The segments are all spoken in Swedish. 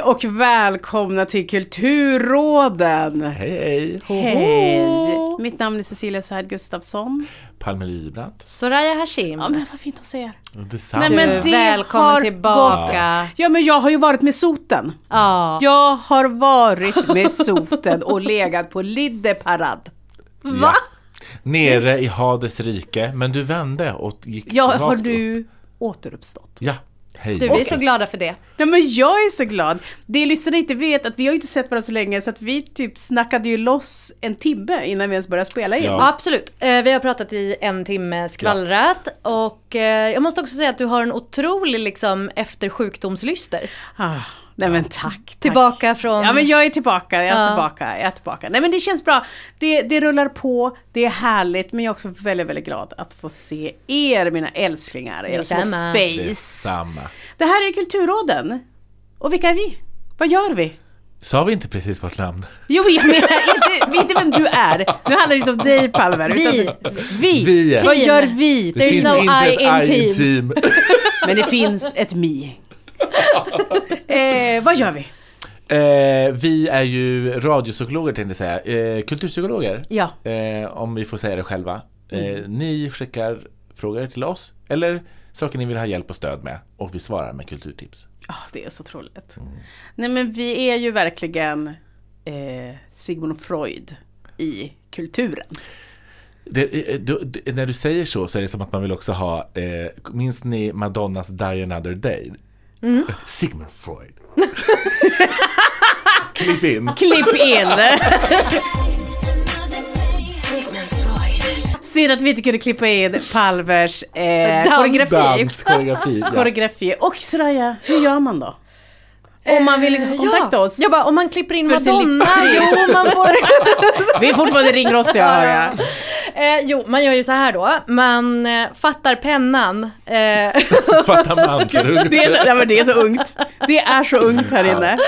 Hej och välkomna till Kulturråden! Hej hej! Hej! Mitt namn är Cecilia Svärd Gustafsson. Palme Lybrant. Soraya Hashim. Ja men vad fint att se er. Detsamma. Nej, men Du, det välkommen har tillbaka. gått- Ja men jag har ju varit med soten. Ja. Jag har varit med soten och legat på Liddeparad. Va? Nere i Hades rike, men du vände och gick Ja, har upp. du återuppstått? Ja, hej. Du, vi är så glada för det. Nej men jag är så glad. Det lyssnarna inte vet att vi har ju inte sett varandra så länge så att vi typ snackade ju loss en timme innan vi ens började spela in. Ja. Ja, absolut. Eh, Vi har pratat i en timme skvallrat och eh, jag måste också säga att du har en otrolig liksom efter sjukdomslyster. Ah, nej men tack, tack. Tillbaka från... Ja men jag är tillbaka, jag är Ja. tillbaka, jag är tillbaka. Nej men det känns bra. Det, det rullar på, det är härligt men jag är också väldigt, väldigt glad att få se er mina älsklingar, era små face. Detsamma. Det här är Kulturråden. Och vilka är vi? Vad gör vi? Sa vi inte precis vårt namn? Jo, jag menar inte, inte vem du är. Nu handlar det inte om dig Palmer. Vi. Vi. Vi är- Vad gör vi? Det There's finns no inte I ett I in team. team. Men det finns ett mi. Eh, vad gör vi? Eh, vi är ju radiopsykologer tänkte jag säga. Eh, kulturpsykologer. Ja. Eh, om vi får säga det själva. Eh, Ni skickar frågor till oss eller saker ni vill ha hjälp och stöd med och vi svarar med kulturtips. Ah, det är så troligt. Nej men vi är ju verkligen eh, Sigmund Freud i kulturen. Det, det, när du säger så så är det som att man vill också ha, eh, minns ni Madonnas Die Another Day? Sigmund Freud. Klipp in. Klipp in! Synd att vi inte kunde klippa in Palvers eh, Dans. koreografi. Dans, koreografi. Ja. koreografi. Och Soraya, hur gör man då? Om man vill kontakta ja. oss. Jag bara, om man klipper in Madonna, jo man får... Vi är fortfarande ringrostiga hör jag. eh, jo, man gör ju så här då. Man eh, fattar pennan. Eh, Fattar man. Det är, så, ja, men det är så ungt. Det är så ungt här inne.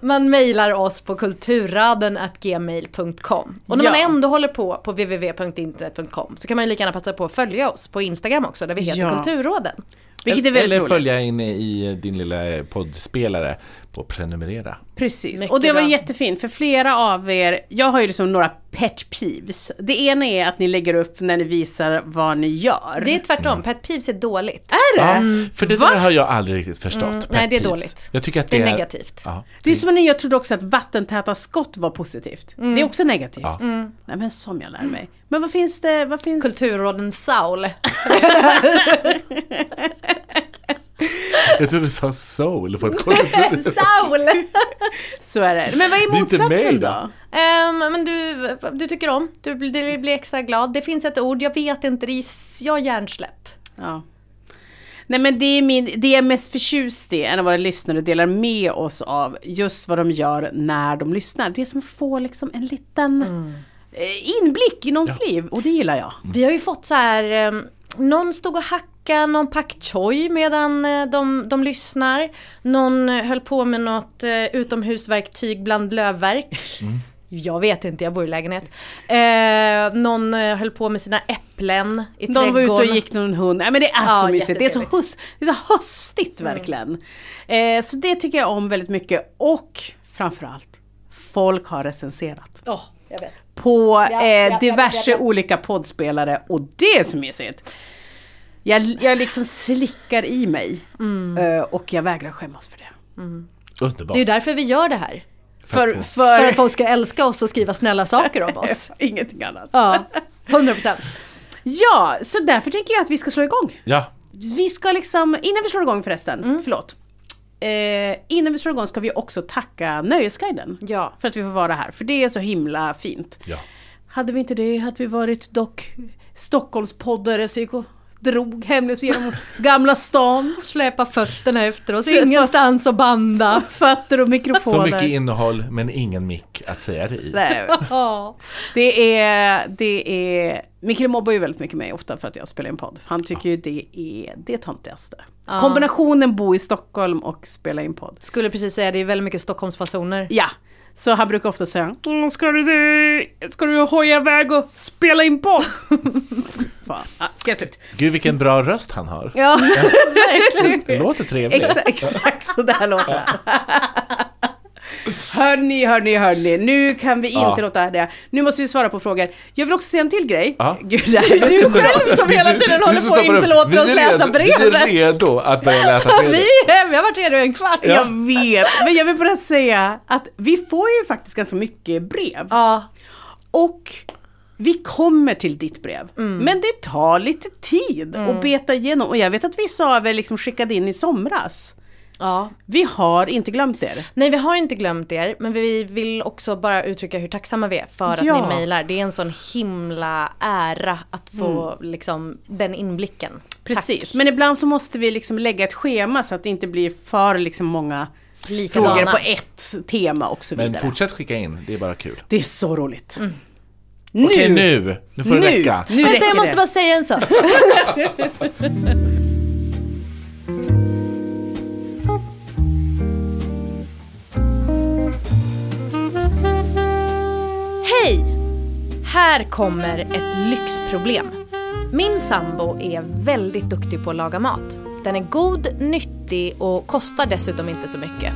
Man mejlar oss på kulturraden.gmail.com. Och när Ja. man ändå håller på på www.internet.com så kan man ju lika gärna passa på att följa oss på Instagram också där vi heter Ja. Kulturråden. Vilket är väldigt Eller roligt. följa in i din lilla poddspelare på prenumerera. Precis, Mycket och det var bra. jättefint för flera av er, jag har ju liksom några pet peeves. Det ena är att ni lägger upp när ni visar vad ni gör. Det är tvärtom, pet peeves är dåligt. är det? Ja, för det Va? där har jag aldrig riktigt förstått. Mm, nej, det är peeves. dåligt. Jag tycker att Det det, är negativt. Ja, Det är som när jag trodde också att vattentäta skott var positivt. Det är också negativt. Ja. Nej men som jag lär mig. Men vad finns det, vad finns... Kulturråden Saul. Jag trodde du sa soul på ett konstigt Saul! Så är det. Men vad är Det är inte motsatsen då. då? Ehm, men du, du tycker om, du blir, du blir extra glad. Det finns ett ord, jag vet inte, det är, jag har hjärnsläpp. Ja. Nej men det är, min, det jag är mest förtjust i, en av våra lyssnare delar med oss av just vad de gör när de lyssnar. Det är som att få liksom en liten eh, inblick i någons liv och det gillar jag. Vi har ju fått så här, eh, någon stod och hackade någon pak choi medan eh, de, de lyssnar. Någon eh, höll på med något eh, utomhusverktyg bland lövverk. Jag vet inte, jag bor i lägenhet. Eh, någon höll på med sina äpplen i Någon var ute och trädgården. gick någon hund. Nej men det är Ja, så mysigt. Det är så, höst, det är så höstigt verkligen. Eh, så det tycker jag om väldigt mycket. Och framförallt, folk har recenserat. Vet. På ja, eh, ja, diverse ja, ja. olika poddspelare och det är så mysigt. Jag, jag liksom slickar i mig Mm. eh, och jag vägrar skämmas för det. Underbart. Det är ju därför vi gör det här. För, för, För att folk ska älska oss och skriva snälla saker om oss. ingenting annat. Ja, 100 procent. Ja, så därför tänker jag att vi ska slå igång. Ja, Vi ska liksom, innan vi slår igång förresten, Mm. förlåt. Eh, innan vi slår igång ska vi också tacka Nöjesguiden. Ja. För att vi får vara här, för det är så himla fint. ja. Hade vi inte det hade vi varit dock Stockholmspoddare och drog hemlös genom Gamla stan. Släpa fötterna efter oss, Så- ingenstans att banda. Fötter och Så mikrofoner. mycket innehåll men ingen mick att säga det i. Nej, Ja. det är, det är, Mikael mobbar ju väldigt mycket mig ofta för att jag spelar in podd. Han tycker ju det är det töntigaste. Kombinationen bo i Stockholm och spela in podd. Skulle precis säga, det är väldigt mycket Stockholmsfasoner. Ja, så han brukar ofta säga "Mm, Ska du, ska du hoja iväg och spela in podd? Fan, ah, ska jag slut? Gud vilken bra röst han har. Ja, Det låter trevligt. exa, exakt så där låter det. Hörni, hörni, hörni, nu kan vi inte Ja. låta det. Nu måste vi svara på frågor. Jag vill också säga en till grej. Ja. Gud, det här är Du själv som hela tiden håller på och inte låter Vi oss är läsa redo- Vi brevet. är redo att börja läsa Vi brevet. är hem, jag har varit redo en kvart. Ja. Jag vet, men jag vill bara säga att vi får ju faktiskt ganska mycket brev. Ja, Och vi kommer till ditt brev. Men det tar lite tid att beta igenom. Och jag vet att vissa av er liksom skickade in i somras. ja. Vi har inte glömt er. Nej, vi har inte glömt er, men vi vill också bara uttrycka hur tacksamma vi är för att Ja. ni mejlar. Det är en sån himla ära att få liksom den inblicken. Precis, Tack. men ibland så måste vi liksom lägga ett schema så att det inte blir för liksom många Likadana. frågor på ett tema och så vidare. Men fortsätt skicka in, det är bara kul. Det är så roligt. Okej nu, nu får det nu, räcka. nu Vänta, jag måste det. bara säga en sak. Hej! Här kommer ett lyxproblem. Min sambo är väldigt duktig på att laga mat. Den är god, nyttig och kostar dessutom inte så mycket.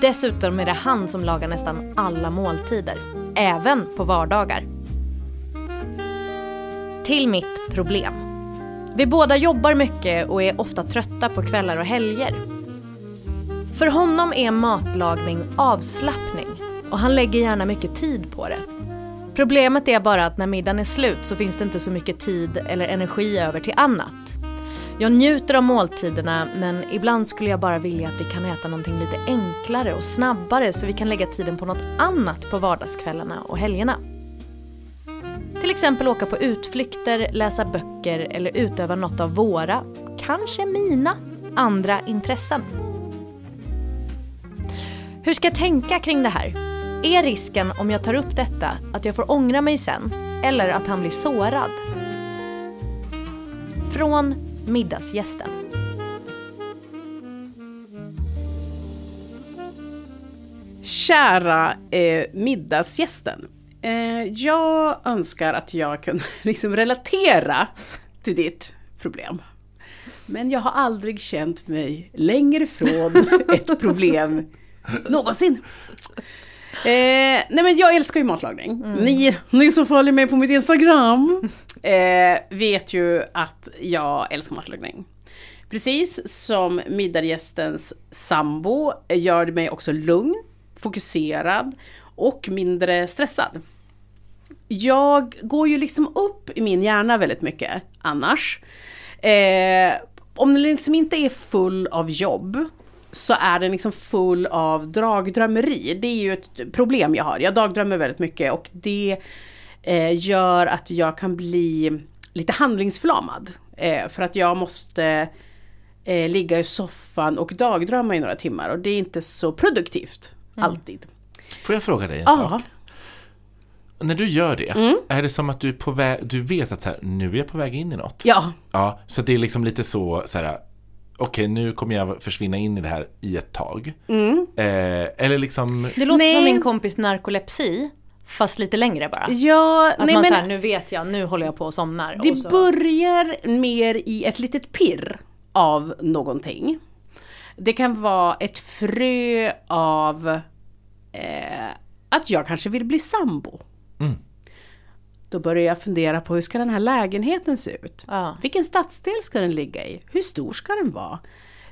Dessutom är det han som lagar nästan alla måltider. Även på vardagar. Till mitt problem. Vi båda jobbar mycket och är ofta trötta på kvällar och helger. För honom är matlagning avslappning och han lägger gärna mycket tid på det. Problemet är bara att när middagen är slut så finns det inte så mycket tid eller energi över till annat. Jag njuter av måltiderna men ibland skulle jag bara vilja att vi kan äta någonting lite enklare och snabbare så vi kan lägga tiden på något annat på vardagskvällarna och helgerna. Till exempel åka på utflykter, läsa böcker eller utöva något av våra, kanske mina, andra intressen. Hur ska jag tänka kring det här? Är risken om jag tar upp detta att jag får ångra mig sen eller att han blir sårad? Från middagsgästen. Kära eh, middagsgästen. Eh, jag önskar att jag kunde liksom relatera till ditt problem. Men jag har aldrig känt mig längre från ett problem någonsin. Eh, nej men jag älskar ju matlagning. Ni, ni som följer mig på mitt Instagram eh, vet ju att jag älskar matlagning. Precis som middagsgästens sambo gör det mig också lugn, fokuserad och mindre stressad. Jag går ju liksom upp i min hjärna väldigt mycket annars. Eh, om den liksom inte är full av jobb så är den liksom full av dragdrömmeri. Det är ju ett problem jag har. Jag dagdrömmer väldigt mycket och det eh, gör att jag kan bli lite handlingsförlamad. Eh, för att jag måste eh, ligga i soffan och dagdrömma i några timmar och det är inte så produktivt. Alltid. Får jag fråga dig en Ja. sak? När du gör det, Mm. är det som att du är på väg, du vet att så här, nu är jag på väg in i något? Ja, Ja, så det är liksom lite så, så här, okej nu kommer jag försvinna in i det här i ett tag. Mm. Eh, eller liksom, Det låter Nej. som min kompis narkolepsi, fast lite längre bara. ja Att nej man men såhär, nu vet jag, nu håller jag på och somnar. det och så. börjar mer i ett litet pirr av någonting. Det kan vara ett frö av eh, att jag kanske vill bli sambo. Mm. Då börjar jag fundera på hur ska den här lägenheten se ut? Ja. Vilken stadsdel ska den ligga i? Hur stor ska den vara?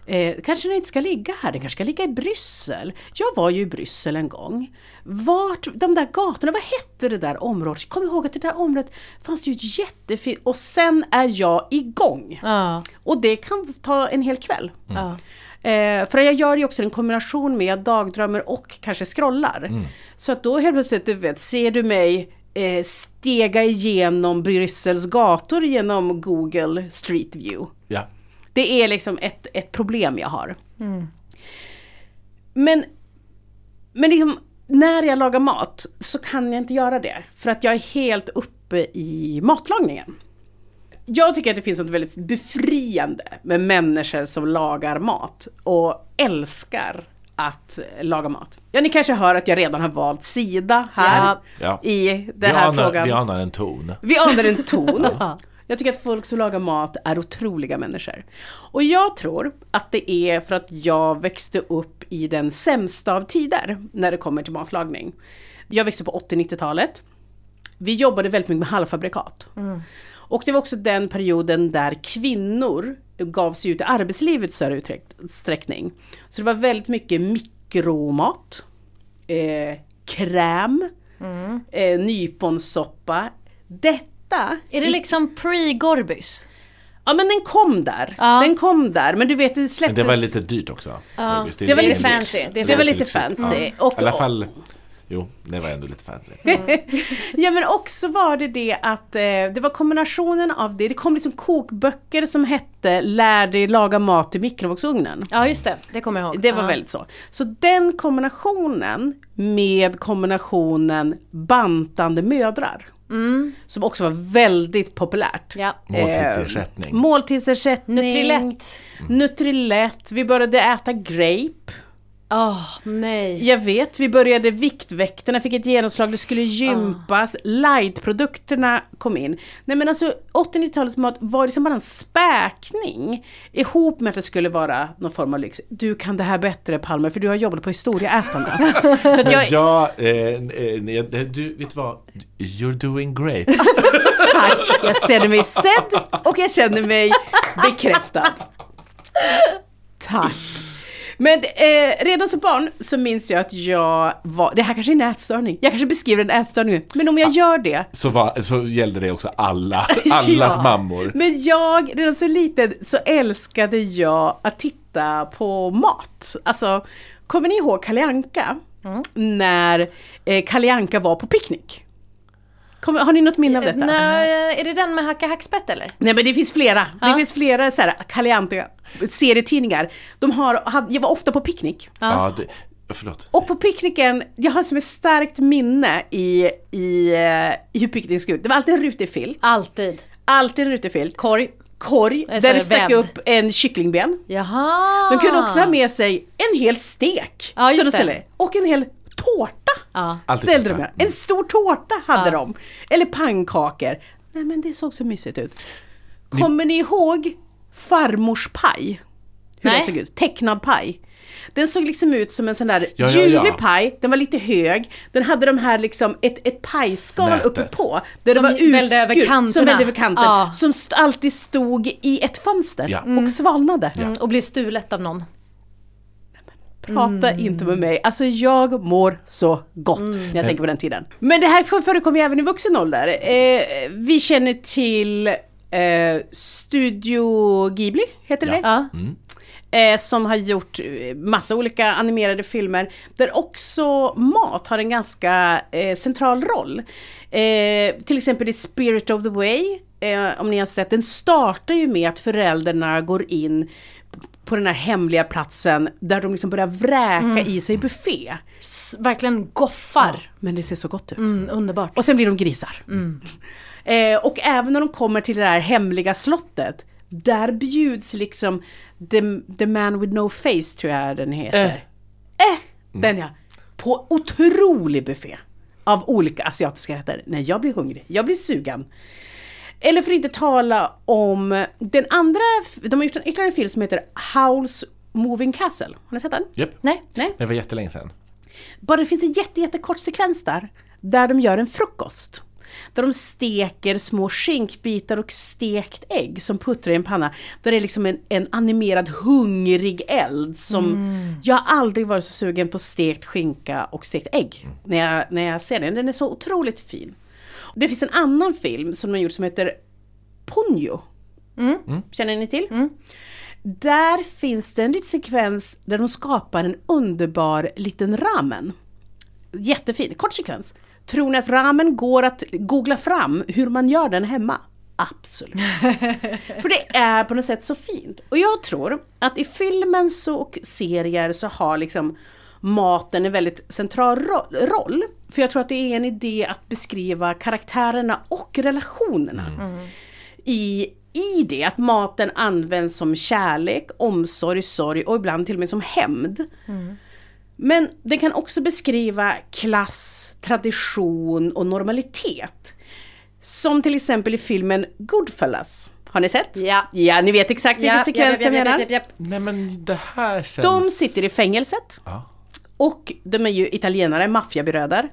Eh, kanske den inte ska ligga här, den kanske ska ligga i Bryssel. Jag var ju i Bryssel en gång. Vart, de där gatorna, vad hette det där området? Kom ihåg att det där området fanns ju jättefint... Och sen är jag igång. Ja, Och det kan ta en hel kväll. ja. Eh, för jag gör ju också en kombination med dagdrömmer och kanske scrollar. Så att då helt plötsligt, du vet, ser du mig eh, stega igenom Bryssels gator genom Google Street View. ja. Det är liksom ett, ett problem jag har. Men, men liksom, när jag lagar mat så kan jag inte göra det. För att jag är helt uppe i matlagningen. Jag tycker att det finns något väldigt befriande med människor som lagar mat och älskar att laga mat. Ja, ni kanske hör att jag redan har valt sida här Ja. I den vi, här anar, frågan. vi anar en ton. Vi anar en ton. Jag tycker att folk som lagar mat är otroliga människor. Och jag tror att det är för att jag växte upp i den sämsta av tider när det kommer till matlagning. Jag växte upp på 80-90-talet. Vi jobbade väldigt mycket med halvfabrikat. Och det var också den perioden där kvinnor gav sig ut i arbetslivet i större utsträckning. Så det var väldigt mycket mikromat, eh, kräm, eh, nyponsoppa. Detta Är det liksom pre-Gorbys? Ja men den kom där. Ja. Den kom där. Men du vet det Men släpptes... det var lite dyrt också. Ja. Det var lite fancy. Det var lite fancy. Ja. Och- I alla fall, jo, det var ändå lite fancy. Ja men också var det det att eh, det var kombinationen av det. Det kom liksom kokböcker som hette Lär dig laga mat i mikrovågsugnen. Ja just det, det kommer jag ihåg. Det var ja. väldigt så. Så den kombinationen med kombinationen bantande mödrar. Som också var väldigt populärt. Ja. Måltidsersättning. Eh, måltidsersättning. Nutrilett. Nutrilett. Vi började äta grape. Åh, nej. Jag vet, vi började Viktväktarna, fick ett genomslag, det skulle gympas, lightprodukterna kom in. Nej men alltså 80-90-talets mat var liksom bara en späkning ihop med att det skulle vara någon form av lyx. Du kan det här bättre Palmer, för du har jobbat på historieätarna. Så att jag, ja, eh, eh, det- du, vet du vad? You're doing great. tack, jag känner mig sedd och jag känner mig bekräftad. Tack. Men eh, redan som barn så minns jag att jag var, det här kanske är en ätstörning, jag kanske beskriver en ätstörning, men om jag gör det Så, var, så gällde det också alla, allas Ja. mammor. Men jag, redan så liten så älskade jag att titta på mat. Alltså, kommer ni ihåg Kalle Anka? När eh, Kalle Anka var på picknick. Kommer, har ni något minne av detta? Nej, är det den med hacka hackspett eller? Nej men det finns flera. Det finns flera så här, Kalle serietidningar. De har, jag var ofta på picknick. Ja, det, förlåt. Och på picknicken, jag har som ett starkt minne i, i, eh, i hur picknick såg ut. Det var alltid en rutig filt. Alltid. Alltid en rutig filt. Korg. Korg, Alltså, där det stack vävd. upp en kycklingben. Jaha. De kunde också ha med sig en hel stek. Ja, just som de det. ställde. Och en hel tårta. Ja. Ställde de med. En stor tårta hade Ja. de. Eller pannkakor. Nej men det såg så mysigt ut. Kommer ni ihåg farmors paj? Hur Nej. den såg ut? Tecknad paj. Den såg liksom ut som en sån där Ja, ja, ljuvlig ja. paj, den var lite hög, den hade de här liksom ett, ett pajskal Nätet. uppe på. Där Som det var vällde över kanterna. Som över kanten. Ja. Som st- alltid stod i ett fönster Ja. och svalnade. Mm, och blev stulet av någon. Prata Mm. inte med mig. Alltså jag mår så gott när jag tänker på den tiden. Men det här förekommer även i vuxen ålder. Eh, vi känner till eh, Studio Ghibli, heter det Ja. eh, som har gjort eh, massa olika animerade filmer där också mat har en ganska eh, central roll. Eh, till exempel i Spirit of the Way, eh, om ni har sett, den startar ju med att föräldrarna går in på den här hemliga platsen där de liksom börjar vräka i sig buffé. S- verkligen goffar. Men det ser så gott ut. Mm, underbart. Och sen blir de grisar. Eh, och även när de kommer till det här hemliga slottet, där bjuds liksom the, the man with no face tror jag den heter. Eh, den ja. På otrolig buffé. Av olika asiatiska rätter. När jag blir hungrig, jag blir sugen. Eller för att inte tala om den andra, de har gjort en ytterligare film som heter Howl's Moving Castle. Har ni sett den? Japp. Nej. Nej? Det var jättelänge sedan. Bara det finns en jätte, jättekort sekvens där, där de gör en frukost. Där de steker små skinkbitar och stekt ägg som puttrar i en panna. Där det är liksom en, en animerad hungrig eld som... Jag har aldrig varit så sugen på stekt skinka och stekt ägg när jag, när jag ser den. Den är så otroligt fin. Det finns en annan film som de har gjort som heter Ponyo. Känner ni till? Där finns det en liten sekvens där de skapar en underbar liten ramen. Jättefin, kort sekvens. Tror ni att ramen går att googla fram hur man gör den hemma? Absolut. För det är på något sätt så fint. Och jag tror att i filmen så, och serier så har liksom maten en väldigt central ro- roll. För jag tror att det är en idé att beskriva karaktärerna och relationerna i, i det att maten används som kärlek, omsorg, sorg och ibland till och med som hämnd. Men den kan också beskriva klass, tradition och normalitet. Som till exempel i filmen Goodfellas. Har ni sett? Ja. Ja, ni vet exakt vilken Ja, sekvens ja, ja, jag ja, menar. ja, ja, ja. Nej men det här känns... De sitter i fängelset. Ja. Och de är ju italienare, maffiabröder.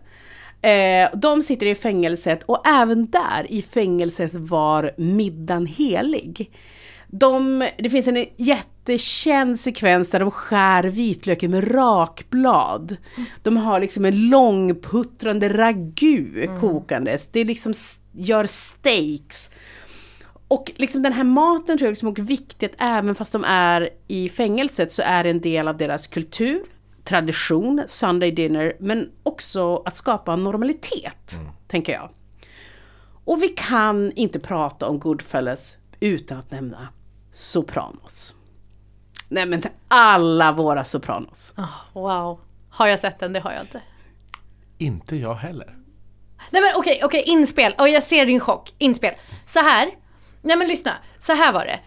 Eh, de sitter i fängelset och även där i fängelset var middagen helig. De, det finns en jättekänd sekvens där de skär vitlöken med rakblad. De har liksom en långputtrande ragu kokandes. Det liksom gör steaks. Och liksom den här maten tror jag liksom är viktigt även fast de är i fängelset så är det en del av deras kultur, tradition, Sunday dinner, men också att skapa en normalitet, tänker jag. Och vi kan inte prata om Goodfellas utan att nämna Sopranos. Nej men alla våra Sopranos. Ah, wow. Har jag sett den? Det har jag inte. Inte jag heller. Nej men okej, okej, inspel. Och jag ser din chock. Inspel. Så här. Nej men lyssna. Så här var det.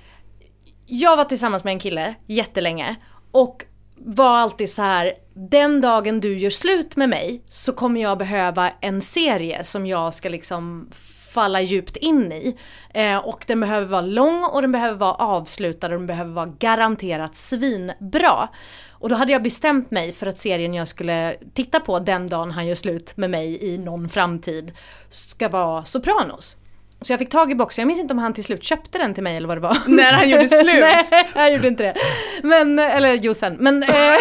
Jag var tillsammans med en kille jättelänge och var alltid så här. Den dagen du gör slut med mig så kommer jag behöva en serie som jag ska liksom falla djupt in i. Eh, och den behöver vara lång och den behöver vara avslutad och den behöver vara garanterat svinbra. Och då hade jag bestämt mig för att serien jag skulle titta på den dagen han gör slut med mig i någon framtid ska vara Sopranos. Så jag fick tag i boxen, jag minns inte om han till slut köpte den till mig eller vad det var. När han gjorde slut? Nej, han gjorde inte det. Men, eller jo sen. Men, eh,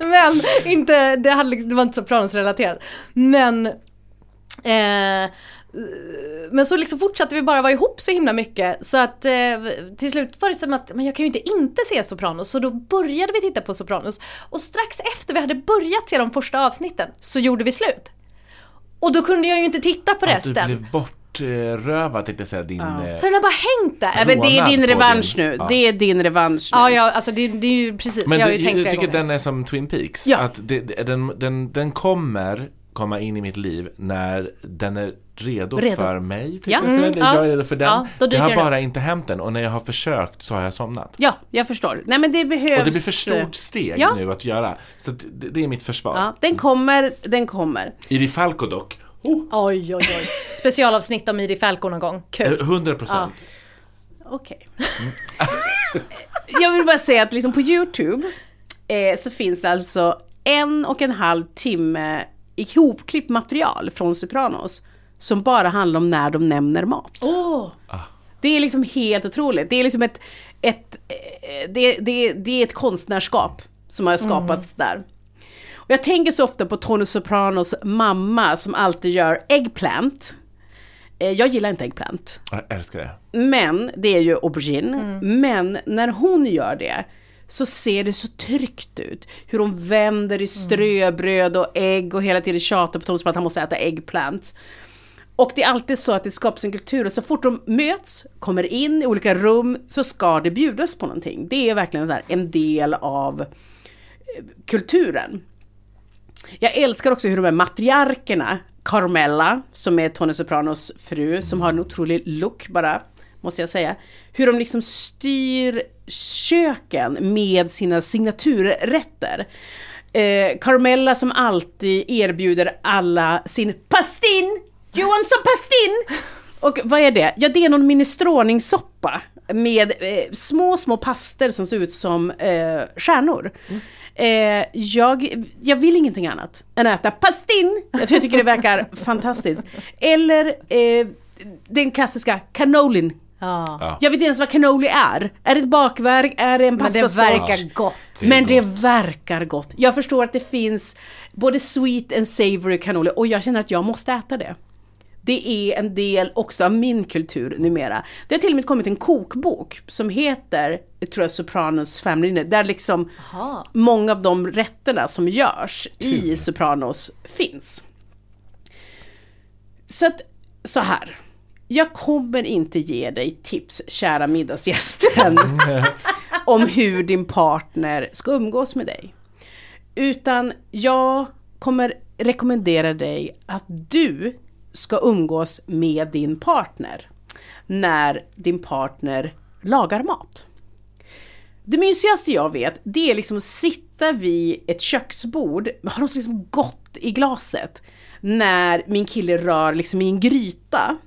men inte, det, hade, det var inte Sopranos-relaterat. Men Eh, men så liksom fortsatte vi bara vara ihop så himla mycket så att eh, till slut var det som att men jag kan ju inte inte se Sopranos så då började vi titta på Sopranos och strax efter vi hade börjat se de första avsnitten så gjorde vi slut. Och då kunde jag ju inte titta på Att resten. du blev bortrövad tänkte jag säga, din... eh, Så den har bara hängt där. Ja, men det är din revansch din- nu. ja. Det är din revansch nu. Ja, ja, alltså det, det är ju precis. Men jag har du, ju tänkt jag tycker den är som Twin Peaks. Ja. Att det- den, den, den kommer komma in i mitt liv när den är redo, Redo. för mig. tycker Ja. jag. Mm, ja. jag är redo för den. Ja, jag har bara inte hämt den och när jag har försökt så har jag somnat. Ja, jag förstår. Nej men det behövs... Och det blir för stort steg Ja. nu att göra. Så det, det är mitt försvar. Ja, den kommer, den kommer. Iri Falco dock, oh, Oj, oj, oj. Specialavsnitt om Iri Falco någon gång. eh, Kul. 100 procent. Okej. jag vill bara säga att liksom på YouTube eh, så finns alltså en och en halv timme ihopklippt material från Sopranos som bara handlar om när de nämner mat. Åh! Det är liksom helt otroligt. Det är liksom ett, ett, eh, det, det, det är ett konstnärskap som har skapats där. Och jag tänker så ofta på Tony Sopranos mamma som alltid gör eggplant. Eh, Jag gillar inte eggplant. Jag älskar det. Men, det är ju aubergine. Men när hon gör det så ser det så tryggt ut. Hur hon vänder i ströbröd och ägg och hela tiden tjatar på Tony som att han måste äta äggplant. Och det är alltid så att det skapas en kultur och så fort de möts, kommer in i olika rum, så ska det bjudas på någonting. Det är verkligen så här en del av eh, kulturen. Jag älskar också hur de här matriarkerna, Carmella, som är Tony Sopranos fru, som har en otrolig look bara, måste jag säga. Hur de liksom styr köken med sina signaturrätter. Eh, Carmella som alltid erbjuder alla sin pastin! You want some pastin? Och vad är det? Ja, det är någon minestroningssoppa med eh, små, små paster som ser ut som eh, stjärnor. Eh, jag, jag vill ingenting annat än att äta pastin. Jag tycker det verkar fantastiskt. Eller eh, den klassiska canolin Ja. Jag vet inte ens vad cannoli är. Är det ett bakverk? Är det en Men det pastasås? verkar gott. Det är Men det verkar gott. Jag förstår att det finns både sweet and savory cannoli och jag känner att jag måste äta det. Det är en del också av min kultur numera. Det har till och med kommit en kokbok som heter, jag tror jag, Sopranos Family Dinner, där liksom Aha. många av de rätterna som görs i Sopranos finns. Så att, så här. Jag kommer inte ge dig tips, kära middagsgästen, om hur din partner ska umgås med dig. Utan jag kommer rekommendera dig att du ska umgås med din partner när din partner lagar mat. Det mysigaste jag vet, det är liksom att sitta vid ett köksbord, ha något liksom gott i glaset, när min kille rör liksom i en gryta.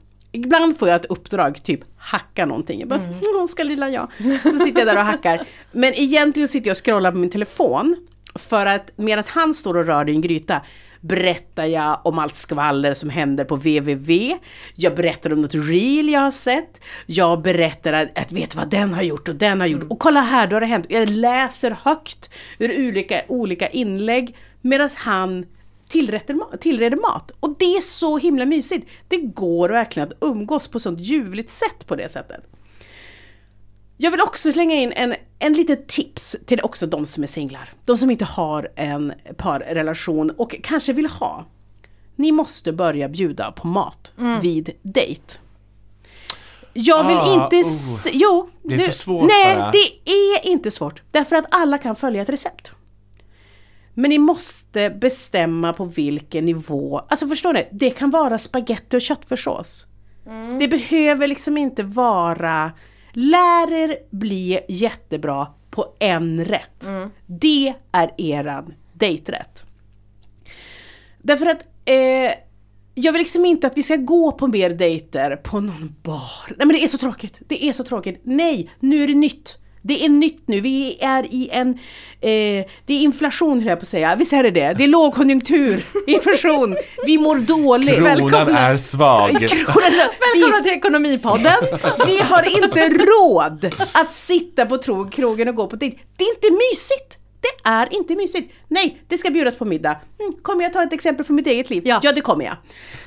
Ibland får jag ett uppdrag, typ hacka någonting. Jag bara, mm. ska lilla jag. Så sitter jag där och hackar. Men egentligen sitter jag och scrollar på min telefon. För att medan han står och rör i en gryta berättar jag om allt skvaller som händer på www. Jag berättar om något reel jag har sett. Jag berättar att, att vet vad den har gjort och den har gjort. Och kolla här, då har det hänt. Jag läser högt ur olika, olika inlägg medan han tillrätter, tillreder mat. Och det är så himla mysigt. Det går verkligen att umgås på sånt ljuvligt sätt på det sättet. Jag vill också slänga in en, en litet tips till också de som är singlar. De som inte har en parrelation och kanske vill ha. Ni måste börja bjuda på mat vid dejt. Jag vill Ah, inte... oh. Se, jo, Det är nu- så svårt Nej, bara. det är inte svårt. Därför att alla kan följa ett recept. Men ni måste bestämma på vilken nivå. Alltså förstår ni? Det kan vara spaghetti och köttfärssås. Det behöver liksom inte vara... Lär er bli jättebra på en rätt. Det är eran dejträtt. Därför att eh, jag vill liksom inte att vi ska gå på mer dejter på någon bar. Nej men det är så tråkigt. Det är så tråkigt. Nej, nu är det nytt. Det är nytt nu. Vi är i en... Eh, det är inflation höll jag på att säga. Visst är det det? Det är lågkonjunktur, inflation. Vi mår dåligt. Kronan är svag. Kronan är svag. Vi- Välkomna till Ekonomipodden! vi har inte råd att sitta på krogen och gå på dejt. Det är inte mysigt! Det är inte mysigt. Nej, det ska bjudas på middag. Mm, kommer jag ta ett exempel från mitt eget liv? Ja. det kommer jag.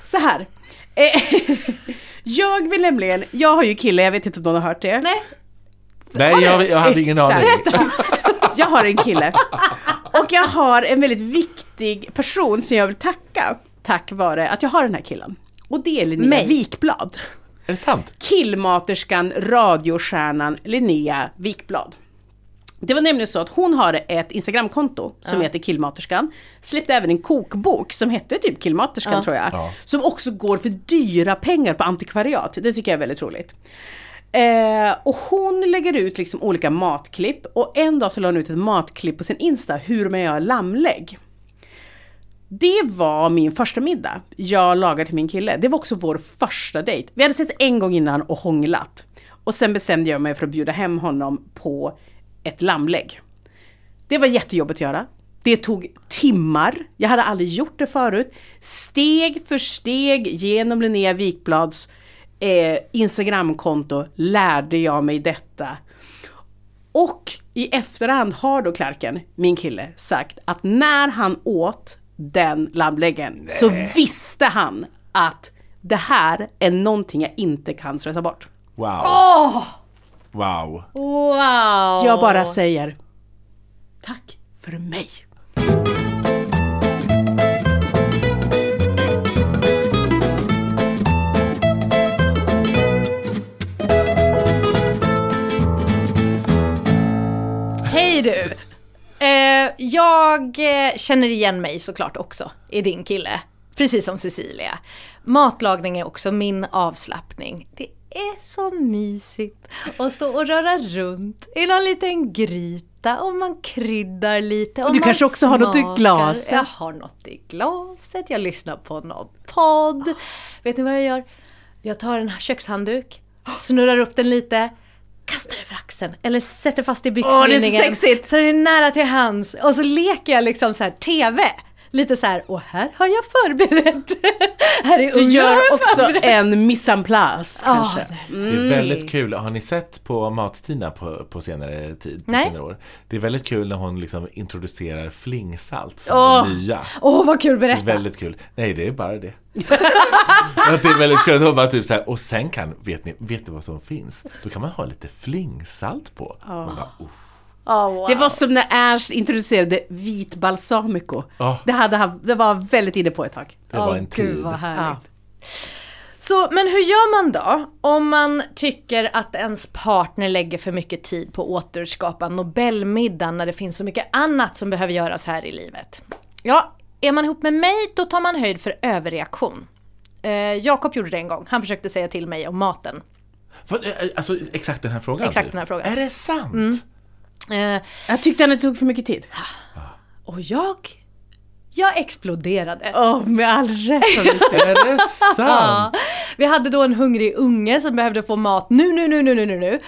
Så här. Eh, jag vill nämligen, jag har ju kille, jag vet inte om någon har hört det. Nej, Nej, jag, jag hade ingen aning. Berätta! Jag har en kille. Och jag har en väldigt viktig person som jag vill tacka. Tack vare att jag har den här killen. Och det är Linnea Mig. Wikblad. Är det sant? Killmaterskan, radiostjärnan Linnea Wikblad. Det var nämligen så att hon har ett Instagramkonto som heter Killmaterskan. Släppte även en kokbok som hette typ Killmaterskan tror jag. Ja. Som också går för dyra pengar på antikvariat. Det tycker jag är väldigt roligt. Eh, och hon lägger ut liksom olika matklipp och en dag så la hon ut ett matklipp på sin Insta hur man gör lammlägg. Det var min första middag jag lagade till min kille. Det var också vår första dejt. Vi hade sett en gång innan och hånglat. Och sen bestämde jag mig för att bjuda hem honom på ett lammlägg. Det var jättejobbigt att göra. Det tog timmar. Jag hade aldrig gjort det förut. Steg för steg genom Linnea Wikblads eh, Instagramkonto lärde jag mig detta. Och i efterhand har då Clarken, min kille, sagt att när han åt den lammläggen så visste han att det här är någonting jag inte kan stressa bort. Wow. Wow. wow! Jag bara säger tack för mig. Jag eh, känner igen mig såklart också i din kille. Precis som Cecilia. Matlagning är också min avslappning. Det är så mysigt att stå och röra runt i någon liten gryta och man kryddar lite. Och du kanske också har något i smakar. glaset? Jag har något i glaset, jag lyssnar på någon podd. Vet ni vad jag gör? Jag tar en kökshandduk, snurrar upp den lite, kastar över axeln eller sätter fast i Åh, det är så byxlinningen. sexigt! Så den är nära till hands och så leker jag liksom så här TV. Lite så här, och här har jag förberett. här är Du gör också förberett. en mise en place Ja, kanske. Det är väldigt kul. Har ni sett på Mat-Tina på, på senare tid? På Nej. senare år? Det är väldigt kul när hon liksom introducerar flingsalt som Åh. det nya. Åh, vad kul, Det är berätta. väldigt kul. Nej, det är bara det. att det är väldigt kul hon bara typ så här, och sen kan, vet ni, vet ni vad som finns? Då kan man ha lite flingsalt på. Man bara, oh. Wow. Det var som när Ernst introducerade vit balsamico. Ja. Det, hade han, det var väldigt inne på ett tag. det var en Gud tid. vad härligt. Ja. Så, men hur gör man då om man tycker att ens partner lägger för mycket tid på att återskapa Nobelmiddagen när det finns så mycket annat som behöver göras här i livet? Ja, är man ihop med mig då tar man höjd för överreaktion. Eh, Jakob gjorde det en gång, han försökte säga till mig om maten. Vad, eh, Alltså exakt den här frågan? Exakt typ. den här frågan. Mm. Är det sant? Eh, Jag tyckte han det tog för mycket tid. och jag, jag exploderade. Åh, med all rätt. Är det sant? Vi hade då en hungrig unge som behövde få mat nu, nu, nu, nu, nu, nu, nu.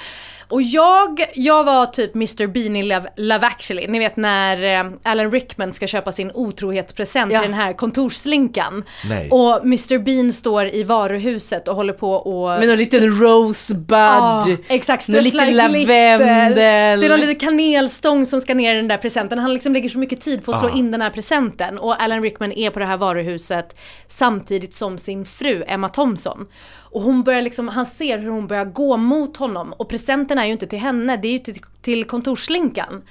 Och jag, jag var typ Mr Bean i Love, Love actually. Ni vet när eh, Alan Rickman ska köpa sin otrohetspresent Ja. till den här kontorsslinkan. Nej. Och Mr Bean står i varuhuset och håller på och... Med någon liten rosebud. Ja, exakt, Någon strösslar liten glitter. lavendel. Det är någon liten kanelstång som ska ner i den där presenten. Han liksom lägger så mycket tid på att slå Ah. in den här presenten. Och Alan Rickman är på det här varuhuset samtidigt som sin fru Emma Thompson. Och hon börjar liksom, han ser hur hon börjar gå mot honom. Och presenten är ju inte till henne, det är ju till, till kontorsslinkan.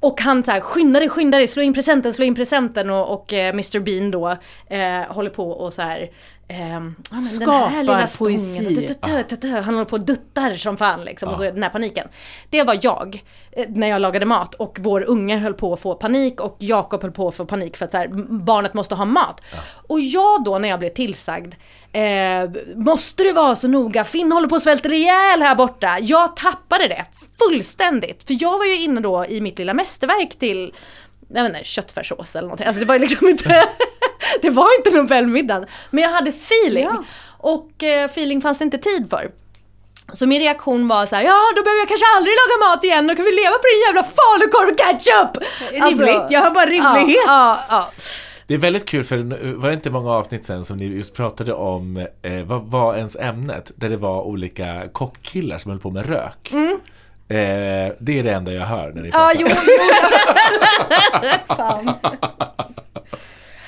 Och han så här, skynda dig, skynda dig, slå in presenten, slå in presenten och, och eh, Mr Bean då eh, håller på och så här ja, den här Skapar poesi. dut, dut, dut, dut. Han håller på och duttar som fan liksom, och så det den här paniken. Det var jag, eh, när jag lagade mat och vår unge höll på att få panik och Jakob höll på att få panik för att så här, barnet måste ha mat. Och jag då när jag blev tillsagd, eh, måste du vara så noga? Finn håller på att svälta ihjäl här borta. Jag tappade det fullständigt. För jag var ju inne då i mitt lilla mästerverk till jag vet inte, köttfärssås eller någonting. Alltså det var liksom inte, det var inte Nobelmiddagen. Men jag hade feeling. Ja. Och eh, feeling fanns det inte tid för. Så min reaktion var så här: ja då behöver jag kanske aldrig laga mat igen, då kan vi leva på din jävla falukorv och ketchup! Rimligt. Jag har bara rimlighet. Ja, ja, Det är väldigt kul för var det inte många avsnitt sen som ni just pratade om eh, vad var ens ämnet? Där det var olika kockkillar som höll på med rök. Eh, det är det enda jag hör när ni Mm. ja. pratar. Ja, jo.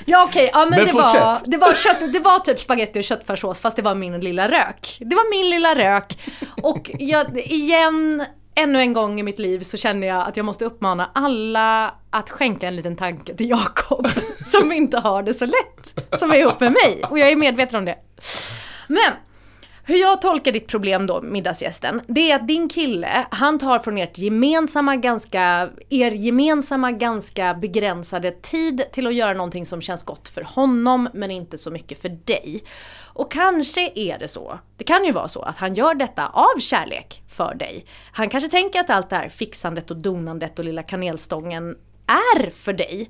Ja okej, ja men, Men det, var, det, var kött, det var typ spaghetti och köttfärssås fast det var min lilla rök. Det var min lilla rök. Och jag, igen, ännu en gång i mitt liv så känner jag att jag måste uppmana alla att skänka en liten tanke till Jakob. Som inte har det så lätt. Som är ihop med mig. Och jag är medveten om det. Men hur jag tolkar ditt problem då, middagsgästen, det är att din kille, han tar från ert gemensamma ganska, er gemensamma ganska begränsade tid till att göra någonting som känns gott för honom men inte så mycket för dig. Och kanske är det så, det kan ju vara så att han gör detta av kärlek för dig. Han kanske tänker att allt det här fixandet och donandet och lilla kanelstången är för dig.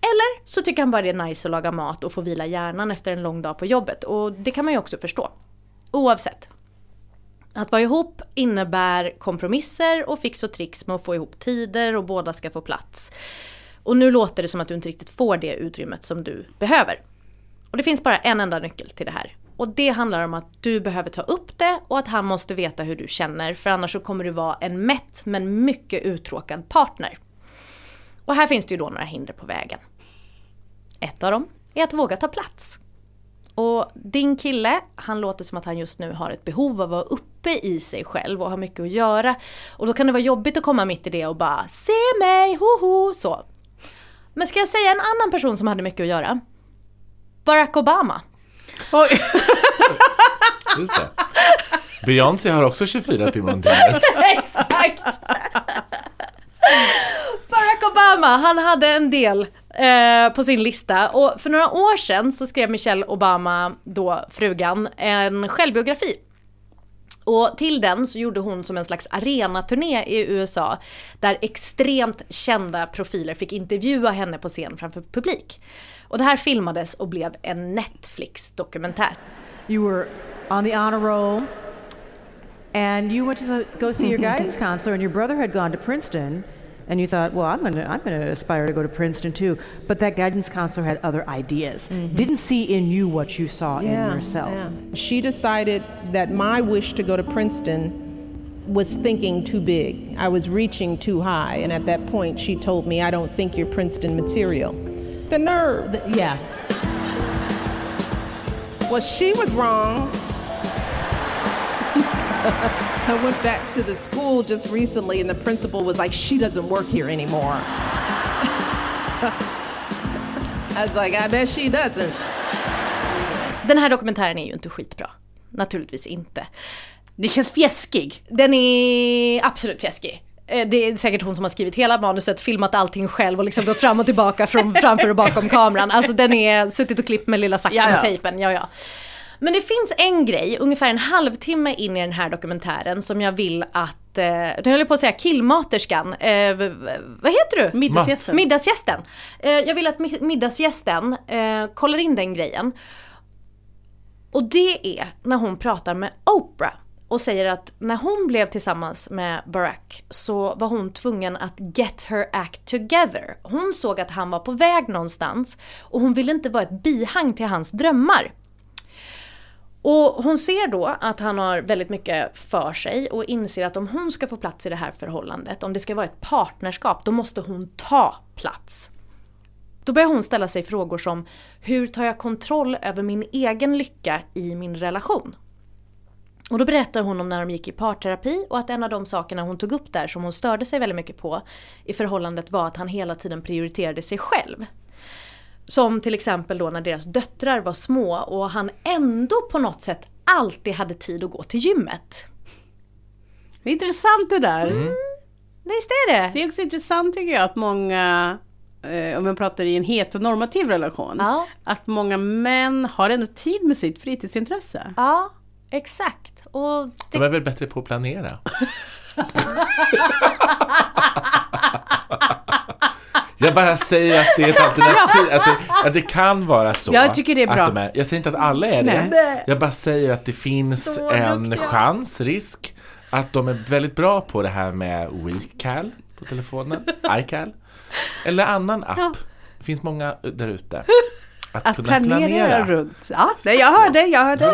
Eller så tycker han bara det är nice att laga mat och få vila hjärnan efter en lång dag på jobbet. Och det kan man ju också förstå. Oavsett. Att vara ihop innebär kompromisser och fix och tricks med att få ihop tider och båda ska få plats. Och nu låter det som att du inte riktigt får det utrymmet som du behöver. Och det finns bara en enda nyckel till det här. Och det handlar om att du behöver ta upp det och att han måste veta hur du känner för annars så kommer du vara en mätt men mycket uttråkad partner. Och här finns det ju då några hinder på vägen. Ett av dem är att våga ta plats. Och din kille, han låter som att han just nu har ett behov av att vara uppe i sig själv och har mycket att göra. Och då kan det vara jobbigt att komma mitt i det och bara se mig, hoho, så. Men ska jag säga en annan person som hade mycket att göra? Barack Obama. Oj. Just det. Beyoncé har också 24 timmar om dygnet. Exakt! Barack Obama han hade en del eh, på sin lista. Och för några år sedan så skrev Michelle Obama, då frugan, en självbiografi. Och till den så gjorde hon som en slags arenaturné i USA där extremt kända profiler fick intervjua henne på scen framför publik. Och det här filmades och blev en Netflix-dokumentär. You were on the honor roll and you went to go see your guidance counselor and your brother had gone to Princeton and you thought, well, I'm going to I'm going to aspire to go to Princeton too. But that guidance counselor had other ideas. Mm-hmm. Didn't see in you what you saw in yourself. She decided that my wish to go to Princeton was thinking too big. I was reaching too high. And at that point, she told me, I don't think you're Princeton material. The nerve. Yeah. Well, she was wrong. I went back to the school just recently, and the principal was like, She doesn't work here anymore. I was like, I bet she doesn't. Den här dokumentären är ju inte skitbra. Naturligtvis inte. Det känns fjäskig. Den är absolut fjäskig. Eh, Det är säkert hon som har skrivit hela manuset, filmat allting själv och liksom gått fram och tillbaka från framför och bakom kameran. Alltså den är suttit och klippt med lilla saxen och tejpen, ja ja. Men det finns en grej, ungefär en halvtimme in i den här dokumentären som jag vill att, eh, nu höll jag på att säga killmaterskan, eh, vad heter du? Middagsgästen. Middagsgästen. Eh, jag vill att mi- middagsgästen eh, kollar in den grejen. Och det är när hon pratar med Oprah och säger att när hon blev tillsammans med Barack så var hon tvungen att get her act together. Hon såg att han var på väg någonstans och hon ville inte vara ett bihang till hans drömmar. Och hon ser då att han har väldigt mycket för sig och inser att om hon ska få plats i det här förhållandet, om det ska vara ett partnerskap, då måste hon ta plats. Då börjar hon ställa sig frågor som hur tar jag kontroll över min egen lycka i min relation? Och då berättar hon om när de gick i parterapi och att en av de sakerna hon tog upp där som hon störde sig väldigt mycket på i förhållandet var att han hela tiden prioriterade sig själv. Som till exempel då när deras döttrar var små och han ändå på något sätt alltid hade tid att gå till gymmet. Det är intressant det där. Visst är det? Det är också intressant tycker jag att många, eh, om man pratar i en heteronormativ relation, Ja. att många män har ändå tid med sitt fritidsintresse. Ja, exakt. Och De är väl bättre på att planera? Jag bara säger att det är ett alternativ, att det, att det kan vara så. Jag tycker det är bra. Att de är, jag säger inte att alla är det. Nej. Jag bara säger att det finns Så en duktiga. chans, risk, att de är väldigt bra på det här med WeCal på telefonen, iCal, eller annan app. Det finns många där ute. Att, Att kunna planera, planera. runt. Ja, nej, jag hörde, jag hörde.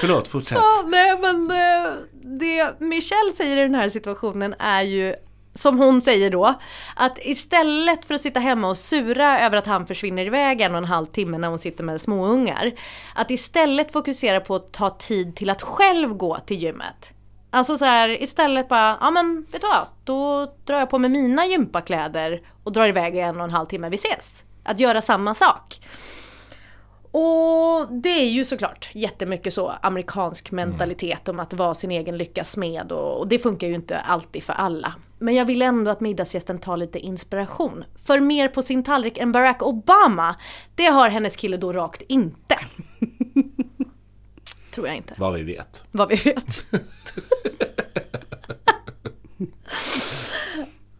Förlåt, fortsätt. Ja, nej men eh, det Michelle säger i den här situationen är ju som hon säger då, att istället för att sitta hemma och sura över att han försvinner iväg en och en halv timme när hon sitter med småungar, att istället fokusera på att ta tid till att själv gå till gymmet. Alltså så här, istället bara, ja men vet du vad, då drar jag på mig mina gympakläder och drar iväg en och en halv timme, vi ses. Att göra samma sak. Och det är ju såklart jättemycket så amerikansk mentalitet om att vara sin egen lyckas smed och, och det funkar ju inte alltid för alla. Men jag vill ändå att middagsgästen tar lite inspiration. För mer på sin tallrik än Barack Obama, det har hennes kille då rakt inte. Tror jag inte, Vad vi vet. vad vi vet.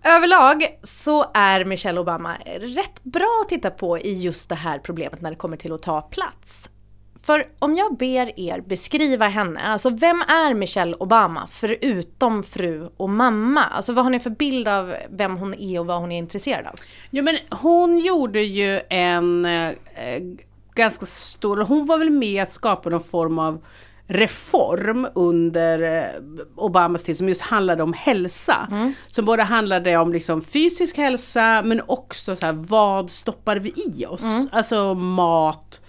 Överlag så är Michelle Obama rätt bra att titta på i just det här problemet när det kommer till att ta plats. För om jag ber er beskriva henne, alltså vem är Michelle Obama förutom fru och mamma? Alltså vad har ni för bild av vem hon är och vad hon är intresserad av? Jo men hon gjorde ju en eh, ganska stor, hon var väl med att skapa någon form av reform under eh, Obamas tid som just handlade om hälsa. Som både handlade om liksom fysisk hälsa men också så här, vad stoppar vi i oss? Alltså mat,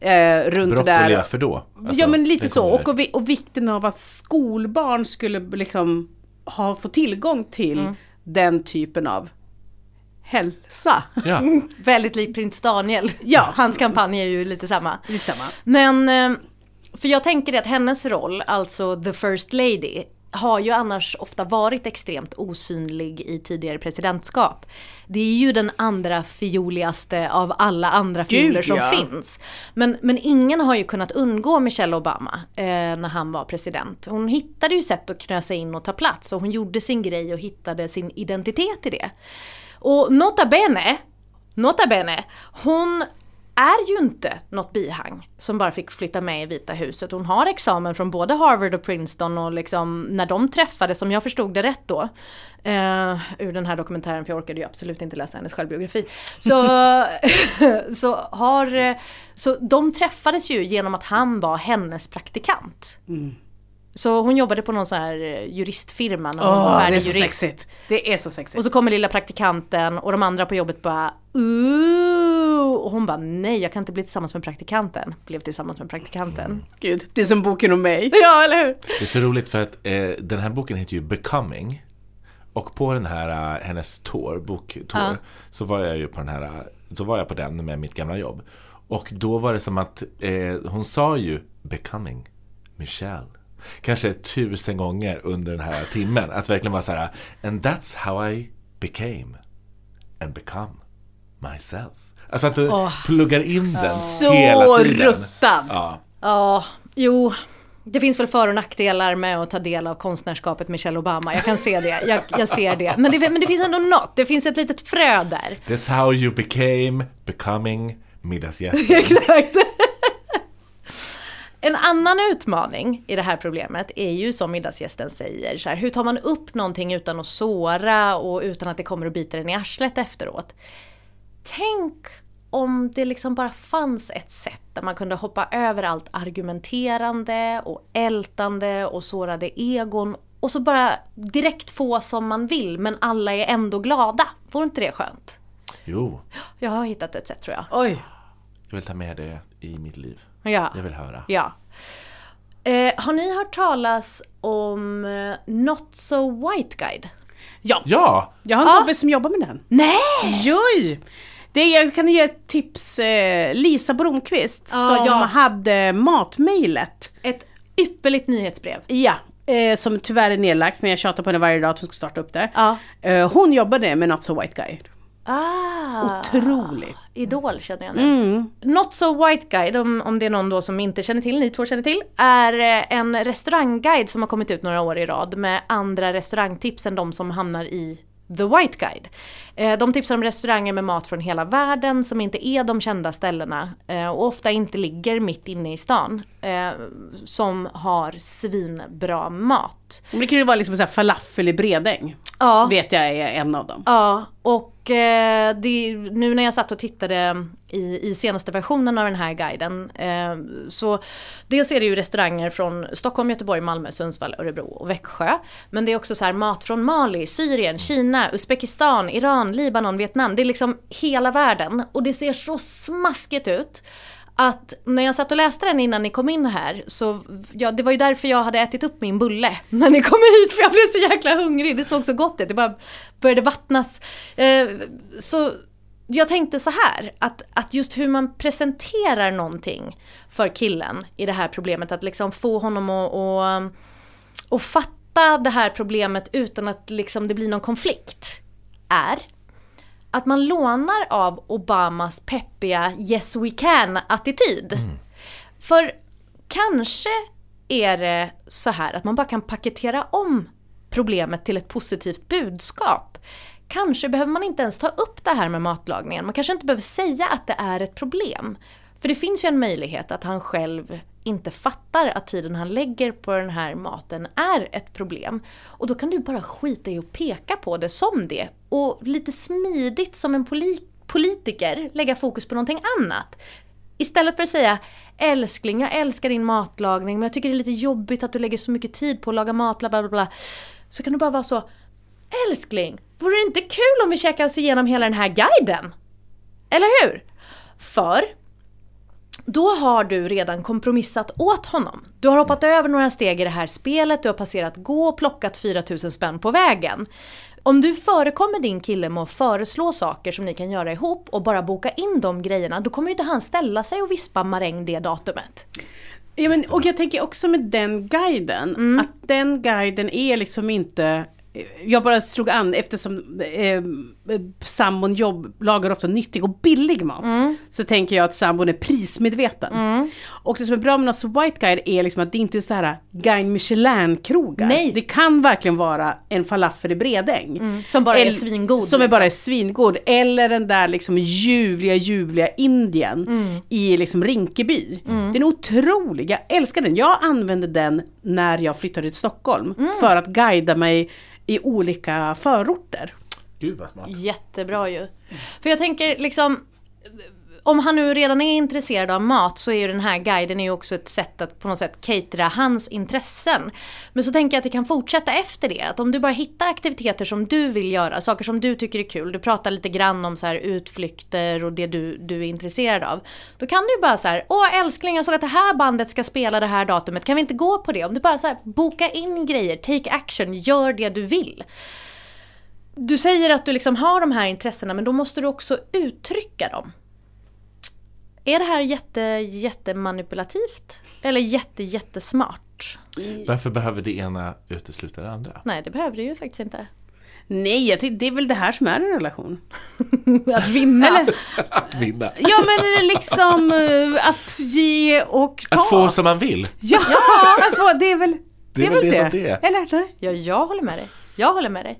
eh, runt det Broccoli, där. varför då? Alltså, ja men lite så, och, och, och vikten av att skolbarn skulle liksom ha, få tillgång till den typen av hälsa. Ja. Väldigt lik prins Daniel. Ja. Hans kampanj är ju lite samma. Lite samma. Men, eh, för jag tänker att hennes roll, alltså the first lady, har ju annars ofta varit extremt osynlig i tidigare presidentskap. Det är ju den andra fioligaste av alla andra fioler som ja. finns. Men, men ingen har ju kunnat undgå Michelle Obama eh, när han var president. Hon hittade ju sätt att knösa in och ta plats och hon gjorde sin grej och hittade sin identitet i det. Och nota bene, nota bene, hon är ju inte något bihang som bara fick flytta med i Vita huset. Hon har examen från både Harvard och Princeton och liksom när de träffades, om jag förstod det rätt då, eh, ur den här dokumentären, för jag orkade ju absolut inte läsa hennes självbiografi, så, så, har, eh, så de träffades ju genom att han var hennes praktikant. Så hon jobbade på någon sån här eh, juristfirma när hon var Åh, färdig det är så jurist. sexigt. Det är så sexigt. Och så kommer lilla praktikanten och de andra på jobbet bara Ooh! Och hon bara nej jag kan inte bli tillsammans med praktikanten. Blev tillsammans med praktikanten. Gud, det är som boken om mig. Ja eller hur? Det är så roligt för att eh, den här boken heter ju Becoming. Och på den här, eh, hennes tour, boktour, Ja. så var jag ju på den här, så var jag på den med mitt gamla jobb. Och då var det som att eh, hon sa ju Becoming Michelle. Kanske tusen gånger under den här timmen. Att verkligen vara så här, and that's how I became and become myself. Alltså att du pluggar in den Så hela tiden. ruttad. Ja. Ja, jo. Det finns väl för och nackdelar med att ta del av konstnärskapet Michelle Obama. Jag kan se det. Jag, jag ser det. Men, det. men det finns ändå något. Det finns ett litet frö där. That's how you became becoming middagsgästen. Exakt. En annan utmaning i det här problemet är ju som middagsgästen säger, så här, hur tar man upp någonting utan att såra och utan att det kommer att bita den i arslet efteråt? Tänk om det liksom bara fanns ett sätt där man kunde hoppa över allt argumenterande och ältande och sårade egon och så bara direkt få som man vill men alla är ändå glada. Vore inte det skönt? Jo, Jag har hittat ett sätt tror jag. Oj. jag vill ta med det i mitt liv. Ja. Jag vill höra. Ja. Eh, har ni hört talas om eh, Not So White Guide? Ja. Ja! Jag har en kompis som jobbar med den. Nej! Joj! Det, jag kan ge ett tips. Eh, Lisa Bromqvist Ja, som ja. hade matmejlet. Ett ypperligt nyhetsbrev. Ja, eh, som tyvärr är nedlagt men jag tjatar på henne varje dag att hon ska starta upp det. Ja. Eh, hon jobbade med Not So White Guy. Ah, Otroligt. Idol känner jag nu. Not So White Guide, om, om det är någon då som inte känner till, ni två känner till, är eh, en restaurangguide som har kommit ut några år i rad med andra restaurangtips än de som hamnar i The White Guide. Eh, de tipsar om restauranger med mat från hela världen som inte är de kända ställena eh, och ofta inte ligger mitt inne i stan. Eh, som har svinbra mat. Men Det kan ju vara liksom så här falafel i Bredäng. Ja. Vet jag är en av dem. Ja, och eh, det, nu när jag satt och tittade i, i senaste versionen av den här guiden eh, så dels är det ju restauranger från Stockholm, Göteborg, Malmö, Sundsvall, Örebro och Växjö. Men det är också så här mat från Mali, Syrien, Kina, Uzbekistan, Iran, Libanon, Vietnam. Det är liksom hela världen och det ser så smaskigt ut att när jag satt och läste den innan ni kom in här så, ja det var ju därför jag hade ätit upp min bulle när ni kom hit för jag blev så jäkla hungrig, det såg så gott ut, det bara började vattnas. Eh, så jag tänkte så här, att, att just hur man presenterar någonting för killen i det här problemet, att liksom få honom att, att, att fatta det här problemet utan att liksom det blir någon konflikt, är att man lånar av Obamas peppiga Yes We Can-attityd. För kanske är det så här att man bara kan paketera om problemet till ett positivt budskap. Kanske behöver man inte ens ta upp det här med matlagningen. Man kanske inte behöver säga att det är ett problem. För det finns ju en möjlighet att han själv inte fattar att tiden han lägger på den här maten är ett problem. Och då kan du bara skita i att peka på det som det. Och lite smidigt som en poli- politiker lägga fokus på någonting annat. Istället för att säga älskling, jag älskar din matlagning men jag tycker det är lite jobbigt att du lägger så mycket tid på att laga mat, bla bla bla. bla. Så kan du bara vara så Älskling, vore det inte kul om vi käkade oss igenom hela den här guiden? Eller hur? För då har du redan kompromissat åt honom. Du har hoppat över några steg i det här spelet, du har passerat gå och plockat 4000 spänn på vägen. Om du förekommer din kille med att föreslå saker som ni kan göra ihop och bara boka in de grejerna, då kommer ju inte han ställa sig och vispa maräng det datumet. Ja, men, och jag tänker också med den guiden, att den guiden är liksom inte jag bara slog an eftersom eh, sambon jobb, lagar ofta nyttig och billig mat. Så tänker jag att sambon är prismedveten. Och det som är bra med So White Guide är liksom att det inte är så här Guide Michelin-krogar. Nej. Det kan verkligen vara en falafel i Bredäng. Som bara är Eller- svingod. Som är bara är svingod. Eller den där liksom ljuvliga, ljuvliga Indien i liksom Rinkeby. Den är otrolig, jag älskar den. Jag använde den när jag flyttade till Stockholm. För att guida mig i olika förorter. Gud vad smart. Jättebra ju. För jag tänker liksom om han nu redan är intresserad av mat så är ju den här guiden är ju också ett sätt att på något sätt catera hans intressen. Men så tänker jag att det kan fortsätta efter det. Att om du bara hittar aktiviteter som du vill göra, saker som du tycker är kul. Du pratar lite grann om så här utflykter och det du, du är intresserad av. Då kan du ju bara så här, åh älskling jag såg att det här bandet ska spela det här datumet, kan vi inte gå på det? Om du bara så här, boka in grejer, take action, gör det du vill. Du säger att du liksom har de här intressena men då måste du också uttrycka dem. Är det här jätte, jättemanipulativt? Eller jätte, jättesmart? Varför behöver det ena utesluta det andra? Nej, det behöver det ju faktiskt inte. Nej, jag tycker det är väl det här som är en relation. Att vinna. Att vinna. Ja men det är liksom eh, att ge och ta. Att få som man vill. Ja, att få, det är väl Det är väl det som det. Eller? Nej? Ja, jag håller med dig. Jag håller med dig.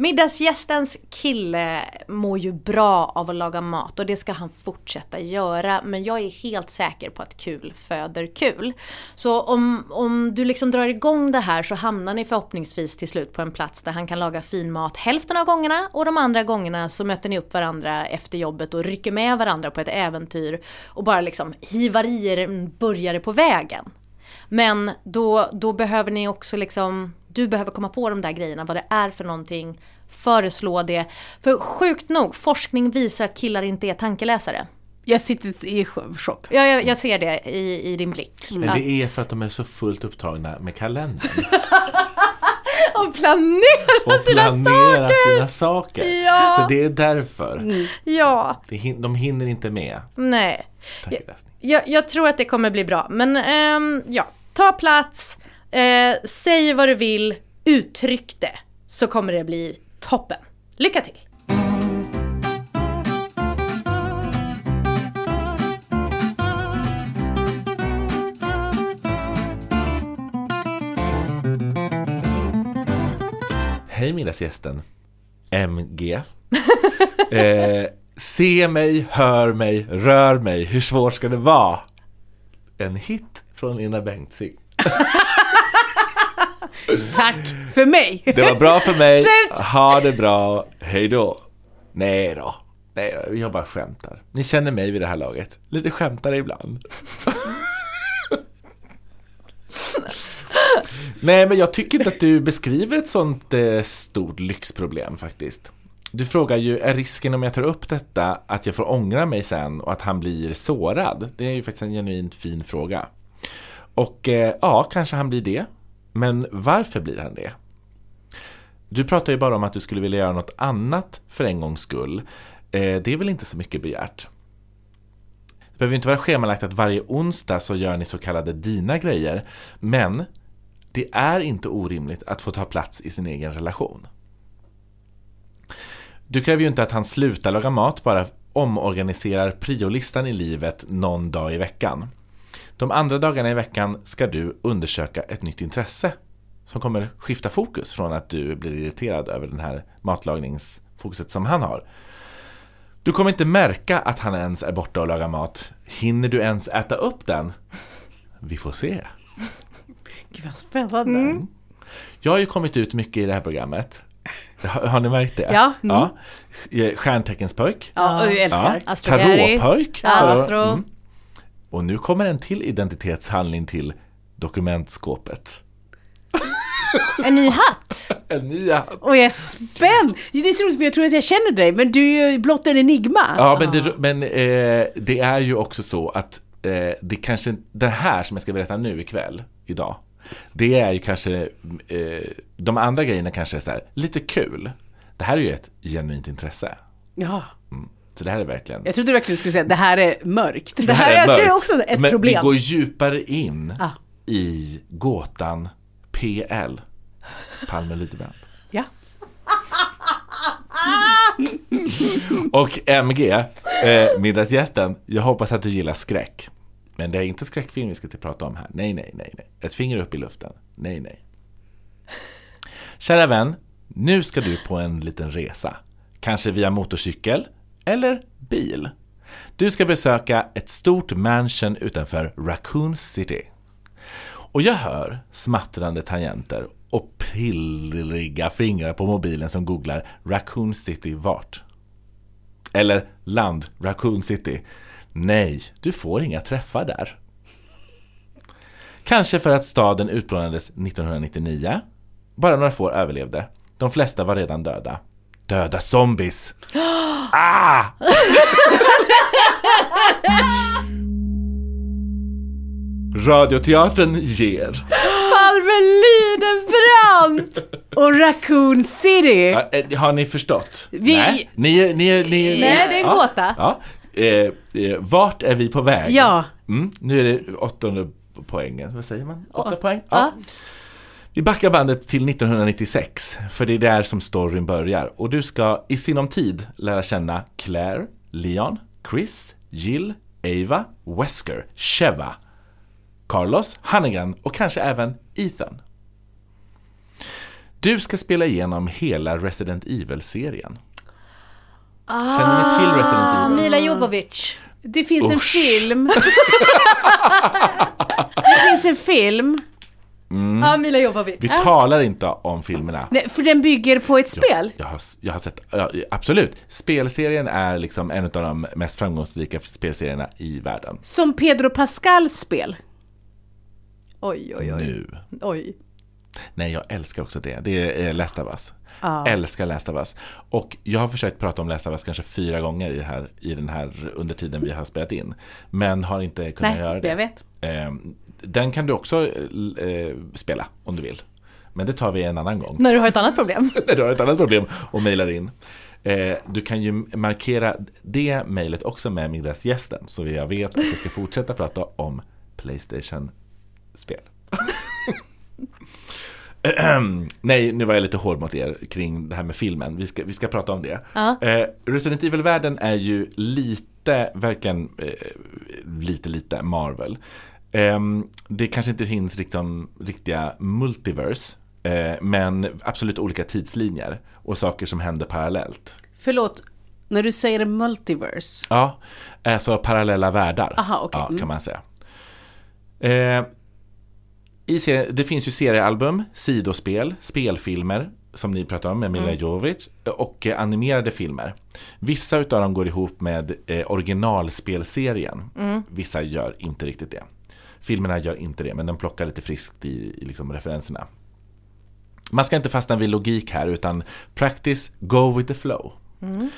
Middagsgästens kille mår ju bra av att laga mat och det ska han fortsätta göra. Men jag är helt säker på att kul föder kul. Så om, om du liksom drar igång det här så hamnar ni förhoppningsvis till slut på en plats där han kan laga fin mat hälften av gångerna och de andra gångerna så möter ni upp varandra efter jobbet och rycker med varandra på ett äventyr och bara liksom hivar i er en burgare på vägen. Men då, då behöver ni också liksom, du behöver komma på de där grejerna, vad det är för någonting, föreslå det. För sjukt nog, forskning visar att killar inte är tankeläsare. Jag sitter i chock. Ja, jag, jag ser det i, i din blick. Men det är för att de är så fullt upptagna med kalendern. Och planera Och sina planera saker! sina saker. Ja. Så det är därför. Ja, Det hin- de hinner inte med nej. tankeläsning. Jag, jag tror att det kommer bli bra. Men ehm, ja, ta plats, eh, säg vad du vill, uttryck det. Så kommer det bli toppen. Lycka till! Hej middagsgästen. MG. eh, se mig, hör mig, rör mig. Hur svårt ska det vara? En hit från Linda Bengtzing. Tack för mig! Det var bra för mig. Slut! Ha det bra. Hej då. Nej då. Nej jag bara skämtar. Ni känner mig vid det här laget. Lite skämtare ibland. Nej, men jag tycker inte att du beskriver ett sånt eh, stort lyxproblem faktiskt. Du frågar ju, är risken om jag tar upp detta att jag får ångra mig sen och att han blir sårad? Det är ju faktiskt en genuint fin fråga. Och eh, ja, kanske han blir det. Men varför blir han det? Du pratar ju bara om att du skulle vilja göra något annat för en gångs skull. Eh, det är väl inte så mycket begärt? Det behöver ju inte vara schemalagt att varje onsdag så gör ni så kallade dina grejer. Men det är inte orimligt att få ta plats i sin egen relation. Du kräver ju inte att han slutar laga mat, bara omorganiserar priolistan i livet någon dag i veckan. De andra dagarna i veckan ska du undersöka ett nytt intresse som kommer skifta fokus från att du blir irriterad över den här matlagningsfokuset som han har. Du kommer inte märka att han ens är borta och lagar mat. Hinner du ens äta upp den? Vi får se. Gud vad spännande. Jag har ju kommit ut mycket i det här programmet. Har, har ni märkt det? Ja. ja. Stjärnteckenspöjk. Ja, jag älskar. Astrogary. Tarotpöjk. Astro. Mm. Och nu kommer en till identitetshandling till dokumentskåpet. En ny hatt! En ny hatt. Och jag är spänd! Det är så roligt för jag tror att jag känner dig men du är ju blott en enigma. Ja, men, det, men eh, det är ju också så att eh, det kanske, det här som jag ska berätta nu ikväll, idag, det är ju kanske, eh, de andra grejerna kanske är så här, lite kul. Det här är ju ett genuint intresse. Ja. Så det här är verkligen... Jag trodde verkligen du skulle säga att det här är mörkt. Det här är mörkt. också ett Men problem. vi går djupare in Ah. i gåtan PL. Palme Lydebrand. Ja. Och MG, eh, middagsgästen, jag hoppas att du gillar skräck. Men det är inte skräckfilm vi ska till prata om här. Nej, nej, nej, nej. Ett finger upp i luften. Nej, nej. Kära vän, nu ska du på en liten resa. Kanske via motorcykel eller bil. Du ska besöka ett stort mansion utanför Raccoon City. Och jag hör smattrande tangenter och pillriga fingrar på mobilen som googlar Raccoon City vart? Eller land Raccoon City. Nej, du får inga träffar där. Kanske för att staden utplånades 1999. Bara några få överlevde. De flesta var redan döda. Döda zombies! Ah! Radioteatern ger. Palme Lydenbrand! Och Raccoon City! Ja, eh, Har ni förstått? Vi- Nej, ni, ni, ni, Nej, det är en ja, gåta. Ja. Eh, eh, vart är vi på väg? Ja. Mm, nu är det åttonde poängen, vad säger man? Åtta Åt- poäng? ja. Vi backar bandet till 1996, för det är där som storyn börjar. Och du ska i sinom tid lära känna Claire, Leon, Chris, Jill, Ava, Wesker, Sheva, Carlos, Hannigan och kanske även Ethan. Du ska spela igenom hela Resident Evil-serien. Känner ni till Resident Ah, Evil? Mila Jovovich. Det finns en Usch. film. det finns en film. Ja, Mila Jovovich. Vi talar inte om filmerna. Nej, för den bygger på ett spel. Jag har, jag har sett, ja, absolut. Spelserien är liksom en av de mest framgångsrika spelserierna i världen. Som Pedro Pascals spel. Oj, oj, oj. Nu. oj. Nej, jag älskar också det. Det är Last of Us. Ja. Älskar Last of Us. Och jag har försökt prata om Last of Us kanske fyra gånger i, här, i den här under tiden vi har spelat in. Men har inte kunnat Nej, göra det. jag vet. Eh, Den kan du också eh, spela om du vill. Men det tar vi en annan gång. När du har ett annat problem. när du har ett annat problem och mejlar in. Eh, du kan ju markera det mejlet också med middagsgästen så jag vet att vi ska fortsätta prata om Playstation-spel. Nej, nu var jag lite hård mot er kring det här med filmen. Vi ska, vi ska prata om det. Ja. Eh, Resident Evil-världen är ju lite, verkligen eh, lite, lite Marvel. Ehm, det kanske inte finns liksom, riktiga multiverse, eh, men absolut olika tidslinjer och saker som händer parallellt. Förlåt, när du säger multiverse. Ja, alltså parallella världar Aha, okej. ja, Mm. kan man säga. Eh, i serien, det finns ju seriealbum, sidospel, spelfilmer som ni pratar om med Mila Mm. Jovovich och eh, animerade filmer. Vissa utav dem går ihop med eh, originalspelserien. Mm. Vissa gör inte riktigt det. Filmerna gör inte det, men de plockar lite friskt i, i liksom referenserna. Man ska inte fastna vid logik här, utan practice, go with the flow. Mm.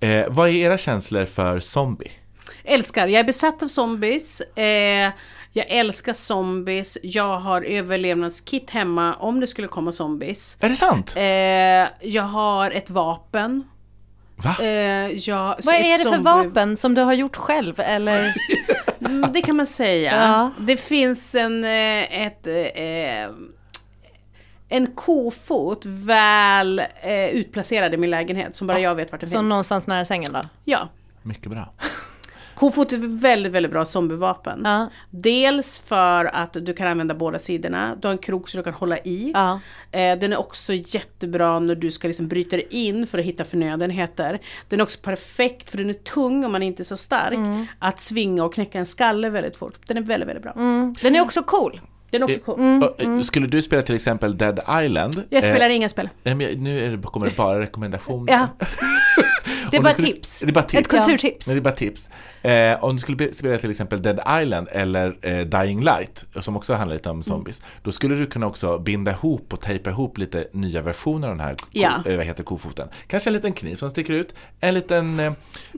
Eh, vad är era känslor för zombie? Älskar, jag är besatt av zombies. Eh, jag älskar zombies. Jag har överlevnadskit hemma om det skulle komma zombies. Är det sant? Eh, jag har ett vapen. Va? Eh, jag, Vad är det för zombie- vapen som du har gjort själv eller? Mm, det kan man säga. Ja. Det finns en, eh, ett, eh, en kofot väl eh, utplacerad i min lägenhet som bara jag vet vart den Som finns. någonstans nära sängen då? Ja. Mycket bra. Kofot är ett väldigt, väldigt bra zombievapen. Ja. Dels för att du kan använda båda sidorna. Du har en krok så du kan hålla i. Ja. Eh, Den är också jättebra när du ska liksom bryta dig in för att hitta förnödenheter. Den är också perfekt, för den är tung och man är inte så stark, Mm. att svinga och knäcka en skalle väldigt fort. Den är väldigt, väldigt bra. Mm. Den är också cool. Den är också cool. Och, eh, Skulle du spela till exempel Dead Island? Jag spelar eh, inga spel. nej, men Nu är det, kommer det bara rekommendationer. Ja. Det är bara skulle- tips. Det är bara tips. Ett kulturtips. Nej, det är bara tips. Eh, om du skulle spela till exempel Dead Island eller eh, Dying Light, som också handlar lite Mm. om zombies, då skulle du kunna också binda ihop och tejpa ihop lite nya versioner av den här ko- Ja. eh, vad heter kofoten. Kanske en liten kniv som sticker ut, en liten,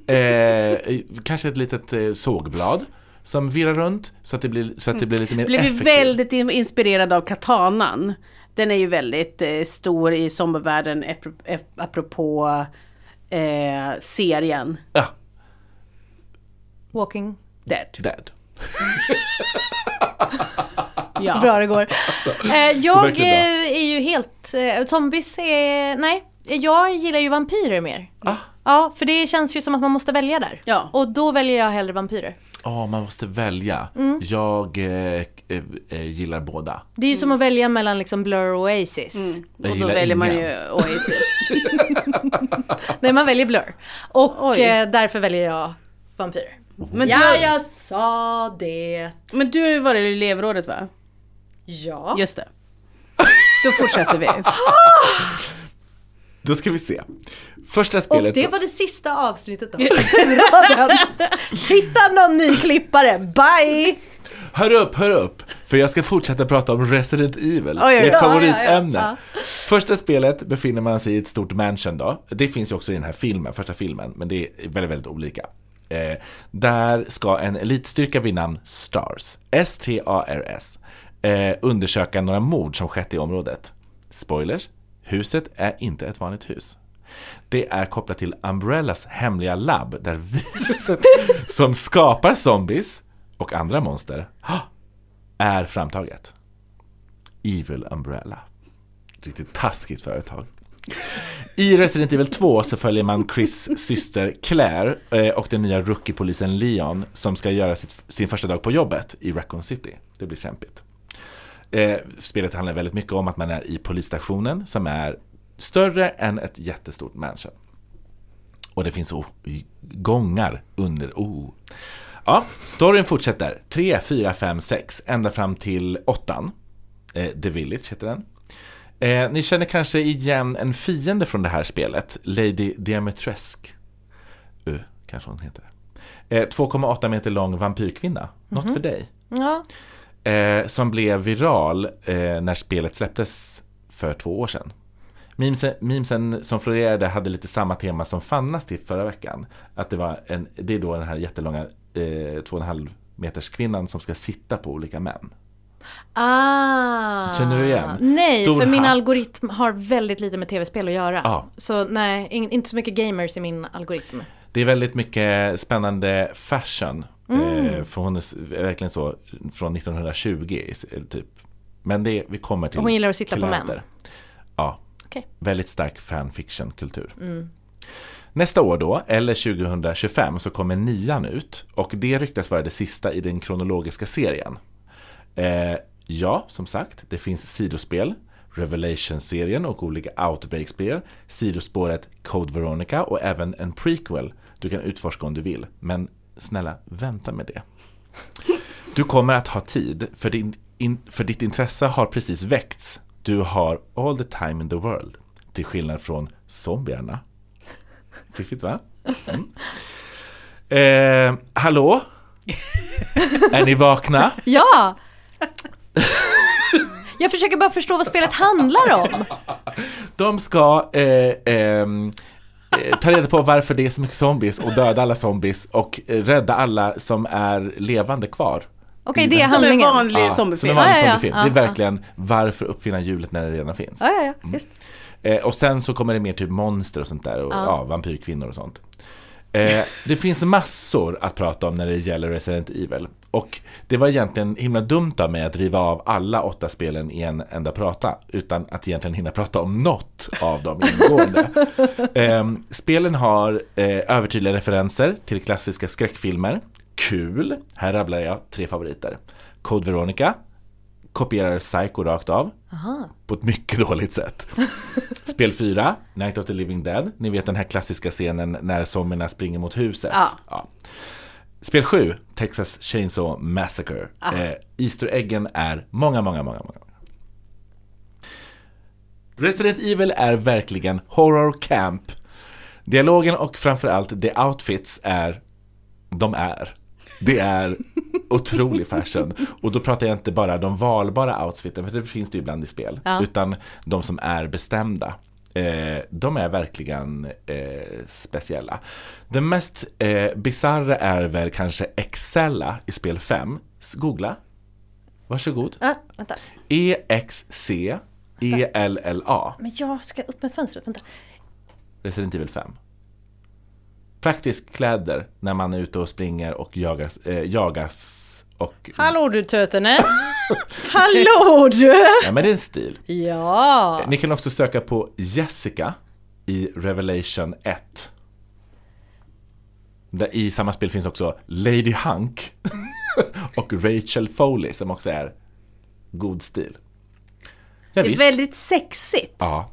eh, eh, kanske ett litet eh, sågblad som virrar runt så att det blir, så att det blir lite mer Blev effektivt. väldigt in- inspirerad av katanan. Den är ju väldigt eh, stor i zombievärlden ap- ap- apropå eh, serien. Ja, Walking Dead. Dead. Ja. bra det går. Eh, jag eh, är ju helt... Eh, zombies är... Nej, jag gillar ju vampyrer mer. Ah. Ja, för det känns ju som att man måste välja där. Ja. Och då väljer jag hellre vampyrer. Ja, man måste välja. Mm. Jag eh, eh, eh, gillar båda. Det är ju som att välja mellan liksom Blur och Oasis. Jag Och då väljer man ingen. ju Oasis. Nej, man väljer Blur. Och Oj. eh, därför väljer jag vampyrer. Men du, Ja, jag sa det. men du har ju varit i elevrådet va? Ja. Just det. Då fortsätter vi. Då ska vi se. Första Och spelet... det var det sista avsnittet av Kulturradion. Hitta någon ny klippare. Bye! Hör upp, hör upp! För jag ska fortsätta prata om Resident Evil, oj, ert oj. favoritämne. Ja, ja, Första spelet befinner man sig i ett stort mansion då. Det finns ju också i den här filmen, första filmen, men det är väldigt, väldigt olika. Eh, där ska en elitstyrka vid namn STARS, S-T-A-R-S, eh, undersöka några mord som skett i området. Spoilers, huset är inte ett vanligt hus. Det är kopplat till Umbrellas hemliga labb där viruset som skapar zombies och andra monster är framtaget. Evil Umbrella. Riktigt taskigt företag. I Resident Evil 2 så följer man Chris syster Claire eh, och den nya rookie-polisen Leon som ska göra sitt, sin första dag på jobbet i Raccoon City. Det blir kämpigt. Eh, spelet handlar väldigt mycket om att man är i polisstationen som är större än ett jättestort mansion. Och det finns oh, gångar under, oh. Ja, storyn fortsätter. 3, 4, 5, 6, ända fram till 8. Eh, The Village heter den. Eh, ni känner kanske igen en fiende från det här spelet, Lady Diametresque. Uh, kanske hon heter. Eh, 2,8 meter lång vampyrkvinna. Något för dig. Ja. Eh, som blev viral eh, när spelet släpptes för två år sedan. Memesen, memesen som florerade hade lite samma tema som Fannas tipp förra veckan. Att det, var en, det är då den här jättelånga eh, 2,5 meters kvinnan som ska sitta på olika män. Ah. Känner du igen? Nej, Stor för min hatt. algoritm har väldigt lite med tv-spel att göra. Ja. Så nej, in, inte så mycket gamers i min algoritm. Det är väldigt mycket spännande fashion. Eh, för hon är verkligen så från 1920 is- typ. Men det, vi kommer till Och hon gillar att sitta på män. kläder. Ja, Okay. väldigt stark fanfiction-kultur. Nästa år då, eller 2025, så kommer nian ut. Och det ryktas vara det sista i den kronologiska serien. Eh, ja, som sagt, det finns sidospel. Revelation-serien och olika Outbreak-spel. Sidospåret Code Veronica och även en prequel du kan utforska om du vill. Men snälla, vänta med det. Du kommer att ha tid, för, din, in, för ditt intresse har precis väckts. Du har all the time in the world. Till skillnad från zombierna. Fiffigt va? Mm. Eh, hallå? Är ni vakna? Ja! Jag försöker bara förstå vad spelet handlar om. De ska eh, ehm, eh, ta reda på varför det är så mycket zombies och döda alla zombies och rädda alla som är levande kvar. Okej, det är Som en handlingen. vanlig Ja, som en zombiefilm. vanlig Ja, ja, ja. zombiefilm. Det är ja. verkligen varför uppfinna hjulet när det redan finns. Ja, ja, ja. Just. Eh, och sen så kommer det mer typ monster och sånt där och ja. vampyrkvinnor och sånt. Eh, det finns massor att prata om när det gäller Resident Evil. Och det var egentligen himla dumt av mig att riva av alla åtta spelen i en enda prata. Utan att egentligen hinna prata om något av dem ingående. eh, spelen har eh, övertydliga referenser till klassiska skräckfilmer. Kul! Här rabblar jag tre favoriter. Code Veronica kopierar Psycho rakt av. På ett mycket dåligt sätt. Spel 4, Night of the Living Dead. Ni vet den här klassiska scenen när zombierna springer mot huset. Ja. Spel 7, Texas Chainsaw Massacre. Eh, Easter eggen är många, många, många, många. Resident Evil är verkligen horror camp. Dialogen och framförallt the outfits är, de är. Det är otrolig fashion. Och då pratar jag inte bara de valbara outfiten, för det finns det ju ibland i spel. Utan de som är bestämda. Eh, de är verkligen eh, speciella. Det mest eh, bizarra är väl kanske Excella i spel 5. S- Googla. Varsågod. Ah, vänta. E E-X-C-E-L-L-A. Men jag ska upp med fönstret, vänta. Resident Evil 5. Praktisk kläder när man är ute och springer och jagas, eh, jagas och... Hallå du tötene! Hallå du! Ja, men det är en stil. Ja! Ni kan också söka på Jessica i Revelation 1. Där I samma spel finns också Lady Hunk och Rachel Foley som också är god stil. Ja, Det är visst. väldigt sexigt. Ja.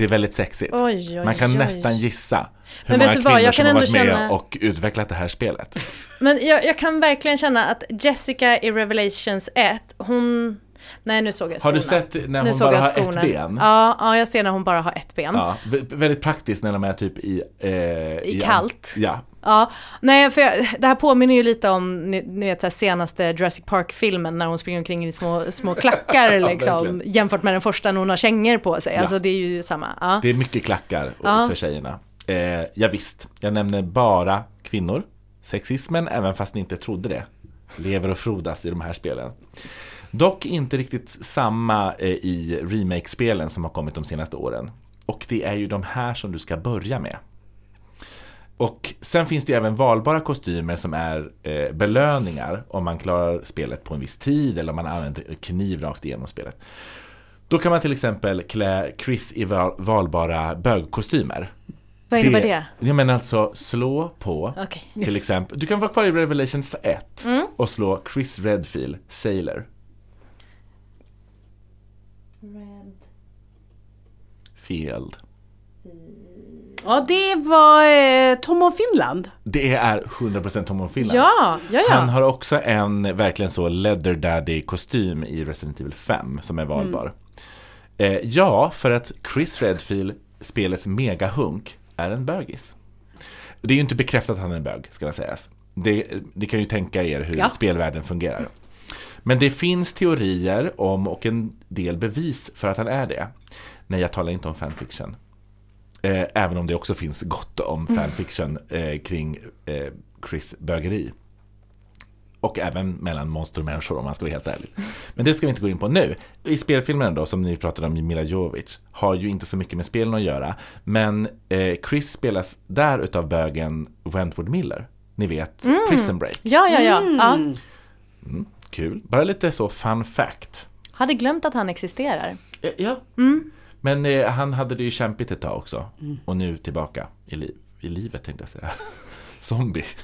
Det är väldigt sexigt. Oj, oj, Man kan oj. nästan gissa hur Men många du vad, kvinnor jag som kan har varit med känna- och utvecklat det här spelet. Men jag, jag kan verkligen känna att Jessica i Revelations 1, hon... Nej nu såg jag Har skorna. du sett när hon bara har ett ben? Ja, ja, jag ser när hon bara har ett ben. Ja, vä- väldigt praktiskt när de är typ i... Eh, I kallt. Ja. Ja, nej för jag, det här påminner ju lite om ni, ni vet så senaste Jurassic Park-filmen när hon springer omkring i små, små klackar liksom, verkligen. jämfört med den första när hon har kängor på sig. Ja. Alltså det är ju samma. Ja. Det är mycket klackar Ja. för tjejerna. Eh, ja, visst, jag nämner bara kvinnor. Sexismen, även fast ni inte trodde det, lever och frodas i de här spelen. Dock inte riktigt samma eh, i remake-spelen som har kommit de senaste åren. Och det är ju de här som du ska börja med. Och sen finns det ju även valbara kostymer som är eh, belöningar om man klarar spelet på en viss tid eller om man använder kniv rakt igenom spelet. Då kan man till exempel klä Chris i val- valbara bögkostymer. Vad innebär det? Jag menar alltså slå på, Okej. till exempel, du kan vara kvar i Revelations 1 Mm. och slå Chris Redfield, Sailor. Field. Ja, det var eh, Tom of Finland. Det är 100% Tom of Finland. Ja, ja, ja. Han har också en verkligen så leather daddy kostym i Resident Evil 5 som är valbar. Eh, ja, för att Chris Redfield, spelets megahunk, är en bögis. Det är ju inte bekräftat att han är en bög, ska jag sägas. Det, det kan ju tänka er hur Ja. spelvärlden fungerar. Men det finns teorier om och en del bevis för att han är det. Nej, jag talar inte om fanfiction. Eh, även om det också finns gott om fanfiction eh, kring eh, Chris bögeri. Och även mellan monster och människor om man ska vara helt ärlig. Men det ska vi inte gå in på nu. I spelfilmen då, som ni pratade om, Mila Jovovich, har ju inte så mycket med spelen att göra. Men eh, Chris spelas där utav bögen Wentworth Miller. Ni vet, Prison Break. Ja, ja, ja. ja. Kul. Bara lite så fun fact. Hade glömt att han existerar. Eh, Ja. Men eh, han hade det ju kämpigt ett tag också. Och nu tillbaka i, liv, i livet tänkte jag säga. Zombie.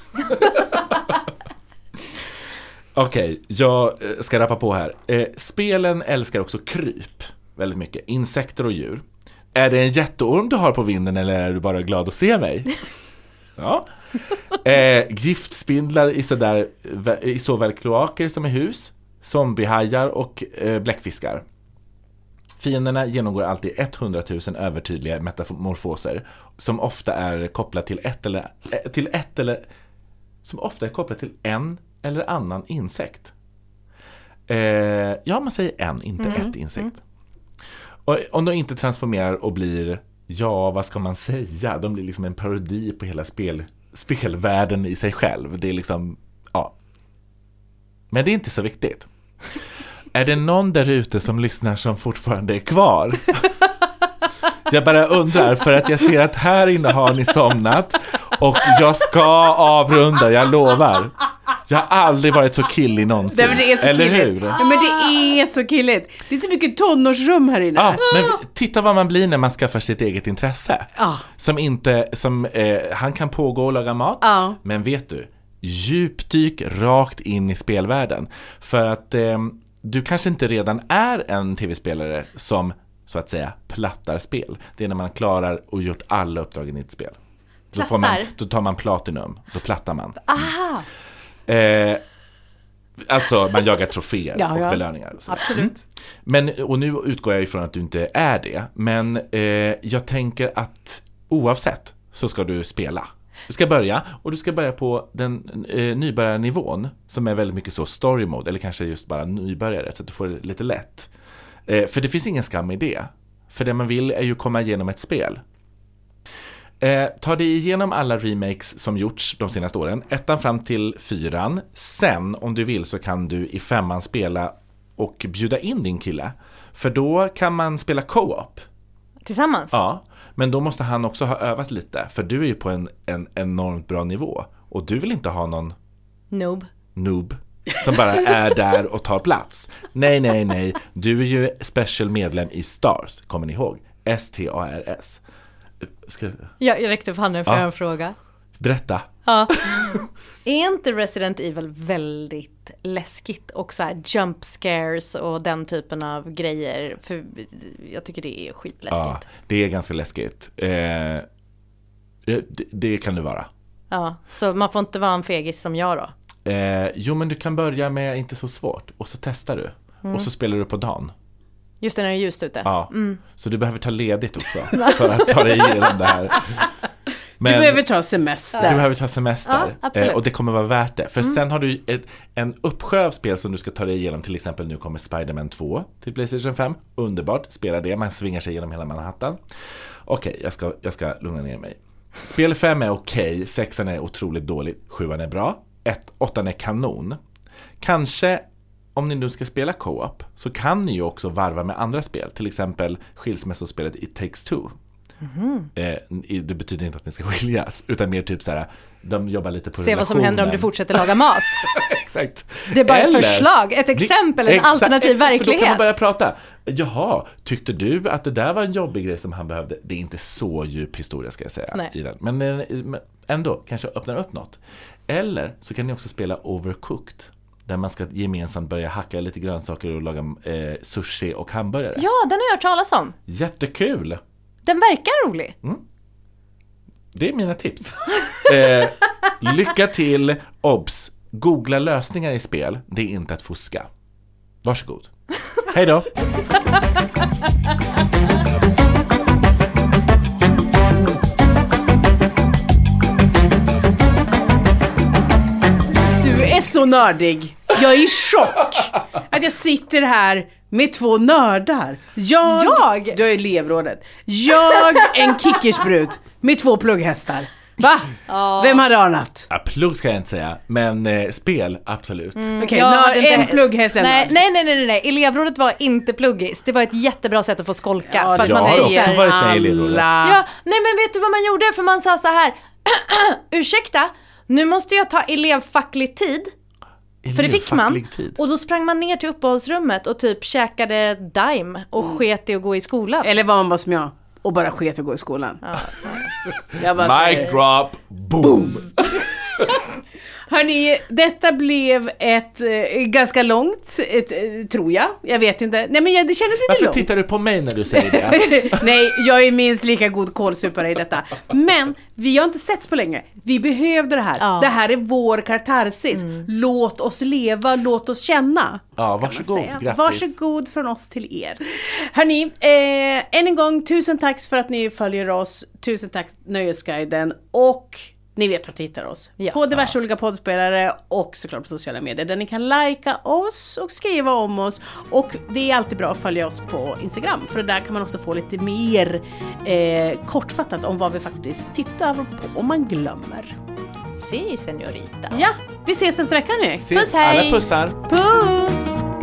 Okej, jag eh, ska rappa på här. Eh, spelen älskar också kryp väldigt mycket. Insekter och djur. Är det en jätteorm du har på vinden eller är du bara glad att se mig? Ja. Eh, giftspindlar i, sådär, i såväl kloaker som i hus. Zombiehajar och eh, bläckfiskar. Fienderna genomgår alltid 100 000 övertydliga metamorfoser som ofta är kopplat till ett eller, eh, till ett eller som ofta är kopplat till en eller annan insekt. Eh, ja, man säger en, inte ett insekt. Och om de inte transformerar och blir, ja, vad ska man säga? De blir liksom en parodi på hela spel, spelvärlden i sig själv. Det är liksom, ja. Men det är inte så viktigt. Är det någon där ute som lyssnar som fortfarande är kvar? Jag bara undrar, för att jag ser att här inne har ni somnat och jag ska avrunda, jag lovar. Jag har aldrig varit så killig någonsin. Nej, men det är så Eller killigt. hur? Ja, men det är så killigt. Det är så mycket tonårsrum här inne. Ja, men titta vad man blir när man skaffar sitt eget intresse. Ja. Som inte, som, eh, han kan pågå och laga mat, Ja. men vet du, djupdyk rakt in i spelvärlden. För att eh, du kanske inte redan är en tv-spelare som, så att säga, plattar spel. Det är när man klarar och gjort alla uppdragen i ett spel. Då, får man, då tar man platinum, då plattar man. Aha! Eh, alltså, man jagar troféer Ja, och ja. belöningar. Och. Absolut. Men, och nu utgår jag ifrån att du inte är det, men eh, jag tänker att oavsett så ska du spela. Du ska börja, och du ska börja på den eh, nybörjarnivån som är väldigt mycket så story mode, eller kanske just bara nybörjare, så att du får det lite lätt. Eh, för det finns ingen skam i det. För det man vill är ju komma igenom ett spel. Eh, ta dig igenom alla remakes som gjorts de senaste åren, ettan fram till fyran. Sen, om du vill, så kan du i femman spela och bjuda in din kille. För då kan man spela co-op. Tillsammans? Ja, Men då måste han också ha övat lite, för du är ju på en, en enormt bra nivå. Och du vill inte ha någon Noob. noob som bara är där och tar plats. Nej, nej, nej. Du är ju special medlem i STARS, kommer ni ihåg? S-T-A-R-S. Ska, Ja, jag räckte upp handen för Ja. en fråga. Berätta. Ja. är inte Resident Evil väldigt läskigt och så här jump scares och den typen av grejer? För jag tycker det är skitläskigt. Ja, det är ganska läskigt. Eh, det, det kan det vara. Ja, så man får inte vara en fegis som jag då. Eh, jo, men du kan börja med inte så svårt och så testar du. Mm. Och så spelar du på dagen. Just det, när det är ljust ute. Ja. Mm. Så du behöver ta ledigt också för att ta dig igenom det här. Men du behöver ta semester. du behöver ta semester. Ja, eh, och det kommer vara värt det. För Mm. sen har du ett, en uppsjö av spel som du ska ta dig igenom. Till exempel nu kommer Spider-Man 2 till Playstation 5. Underbart, spela det. Man svingar sig genom hela Manhattan. Okej, jag, ska, jag ska lugna ner mig. Spel 5 är okej, 6 är otroligt dåligt, 7 är bra, 8 är kanon. Kanske om ni nu ska spela co-op så kan ni ju också varva med andra spel, till exempel skilsmässospelet It takes two. Mhm. Eh, det betyder inte att ni ska skiljas, utan mer typ så här, de jobbar lite på Se vad som händer om du relationen. fortsätter laga mat. Exakt. Det är bara ett Eller- förslag, ett exempel, en exakt, alternativ exakt, För då kan man verklighet. börja prata. Jaha, tyckte du att det där var en jobbig grej som han behövde? Det är inte så djup historia ska jag säga. Nej. I den. Men, eh, men ändå, kanske öppnar upp något. Eller så kan ni också spela Overcooked. Där man ska gemensamt börja hacka lite grönsaker och laga eh, sushi och hamburgare. Ja, den har jag hört talas om. Jättekul! Den verkar rolig. Det är mina tips. eh, lycka till, obs! Googla lösningar i spel, det är inte att fuska. Varsågod. Hej då! Du är så nördig. Jag är i chock att jag sitter här med två nördar. Jag? Jag? Du är elevrådet. Jag, en kickersbrud med två plugghästar. Va? Vem hade anat? Ja, plugg ska jag inte säga, men eh, spel, absolut. Okej, Jag nörd, hade inte- en plugghäst, nej, nej, nej, nej, nej, elevrådet var inte pluggis. Det var ett jättebra sätt att få skolka. Ja, för att det Jag man har också varit med i elevrådet. Ja, nej men vet du vad man gjorde? För man sa så här, ursäkta, nu måste jag ta elevfacklig tid. För det fick man. Tid. Och då sprang man ner till uppehållsrummet och typ käkade Daim och Mm. sket i att gå i skolan. Eller var man bara som jag och bara sket att gå i skolan. Jag bara Mic drop, boom! Hörni, detta blev ett eh, ganska långt, ett, eh, tror jag. Jag vet inte. Nej men jag, det kändes lite Varför långt. tittar du på mig när du säger det? Nej, jag är minst lika god kålsupare i detta. Men vi har inte setts på länge. Vi behövde det här. Ja. Det här är vår katarsis. Låt oss leva, låt oss känna. Ja, varsågod, säga. grattis. Varsågod från oss till er. Hörni, eh, än en gång tusen tack för att ni följer oss. Tusen tack Nöjesguiden och ni vet vart ni hittar oss. Ja. På diverse olika poddspelare och såklart på sociala medier där ni kan likea oss och skriva om oss. Och det är alltid bra att följa oss på Instagram för där kan man också få lite mer eh, kortfattat om vad vi faktiskt tittar på om man glömmer. Si, senorita. Ja, vi ses nästa vecka nu. Puss, hej. Alla pussar! Puss!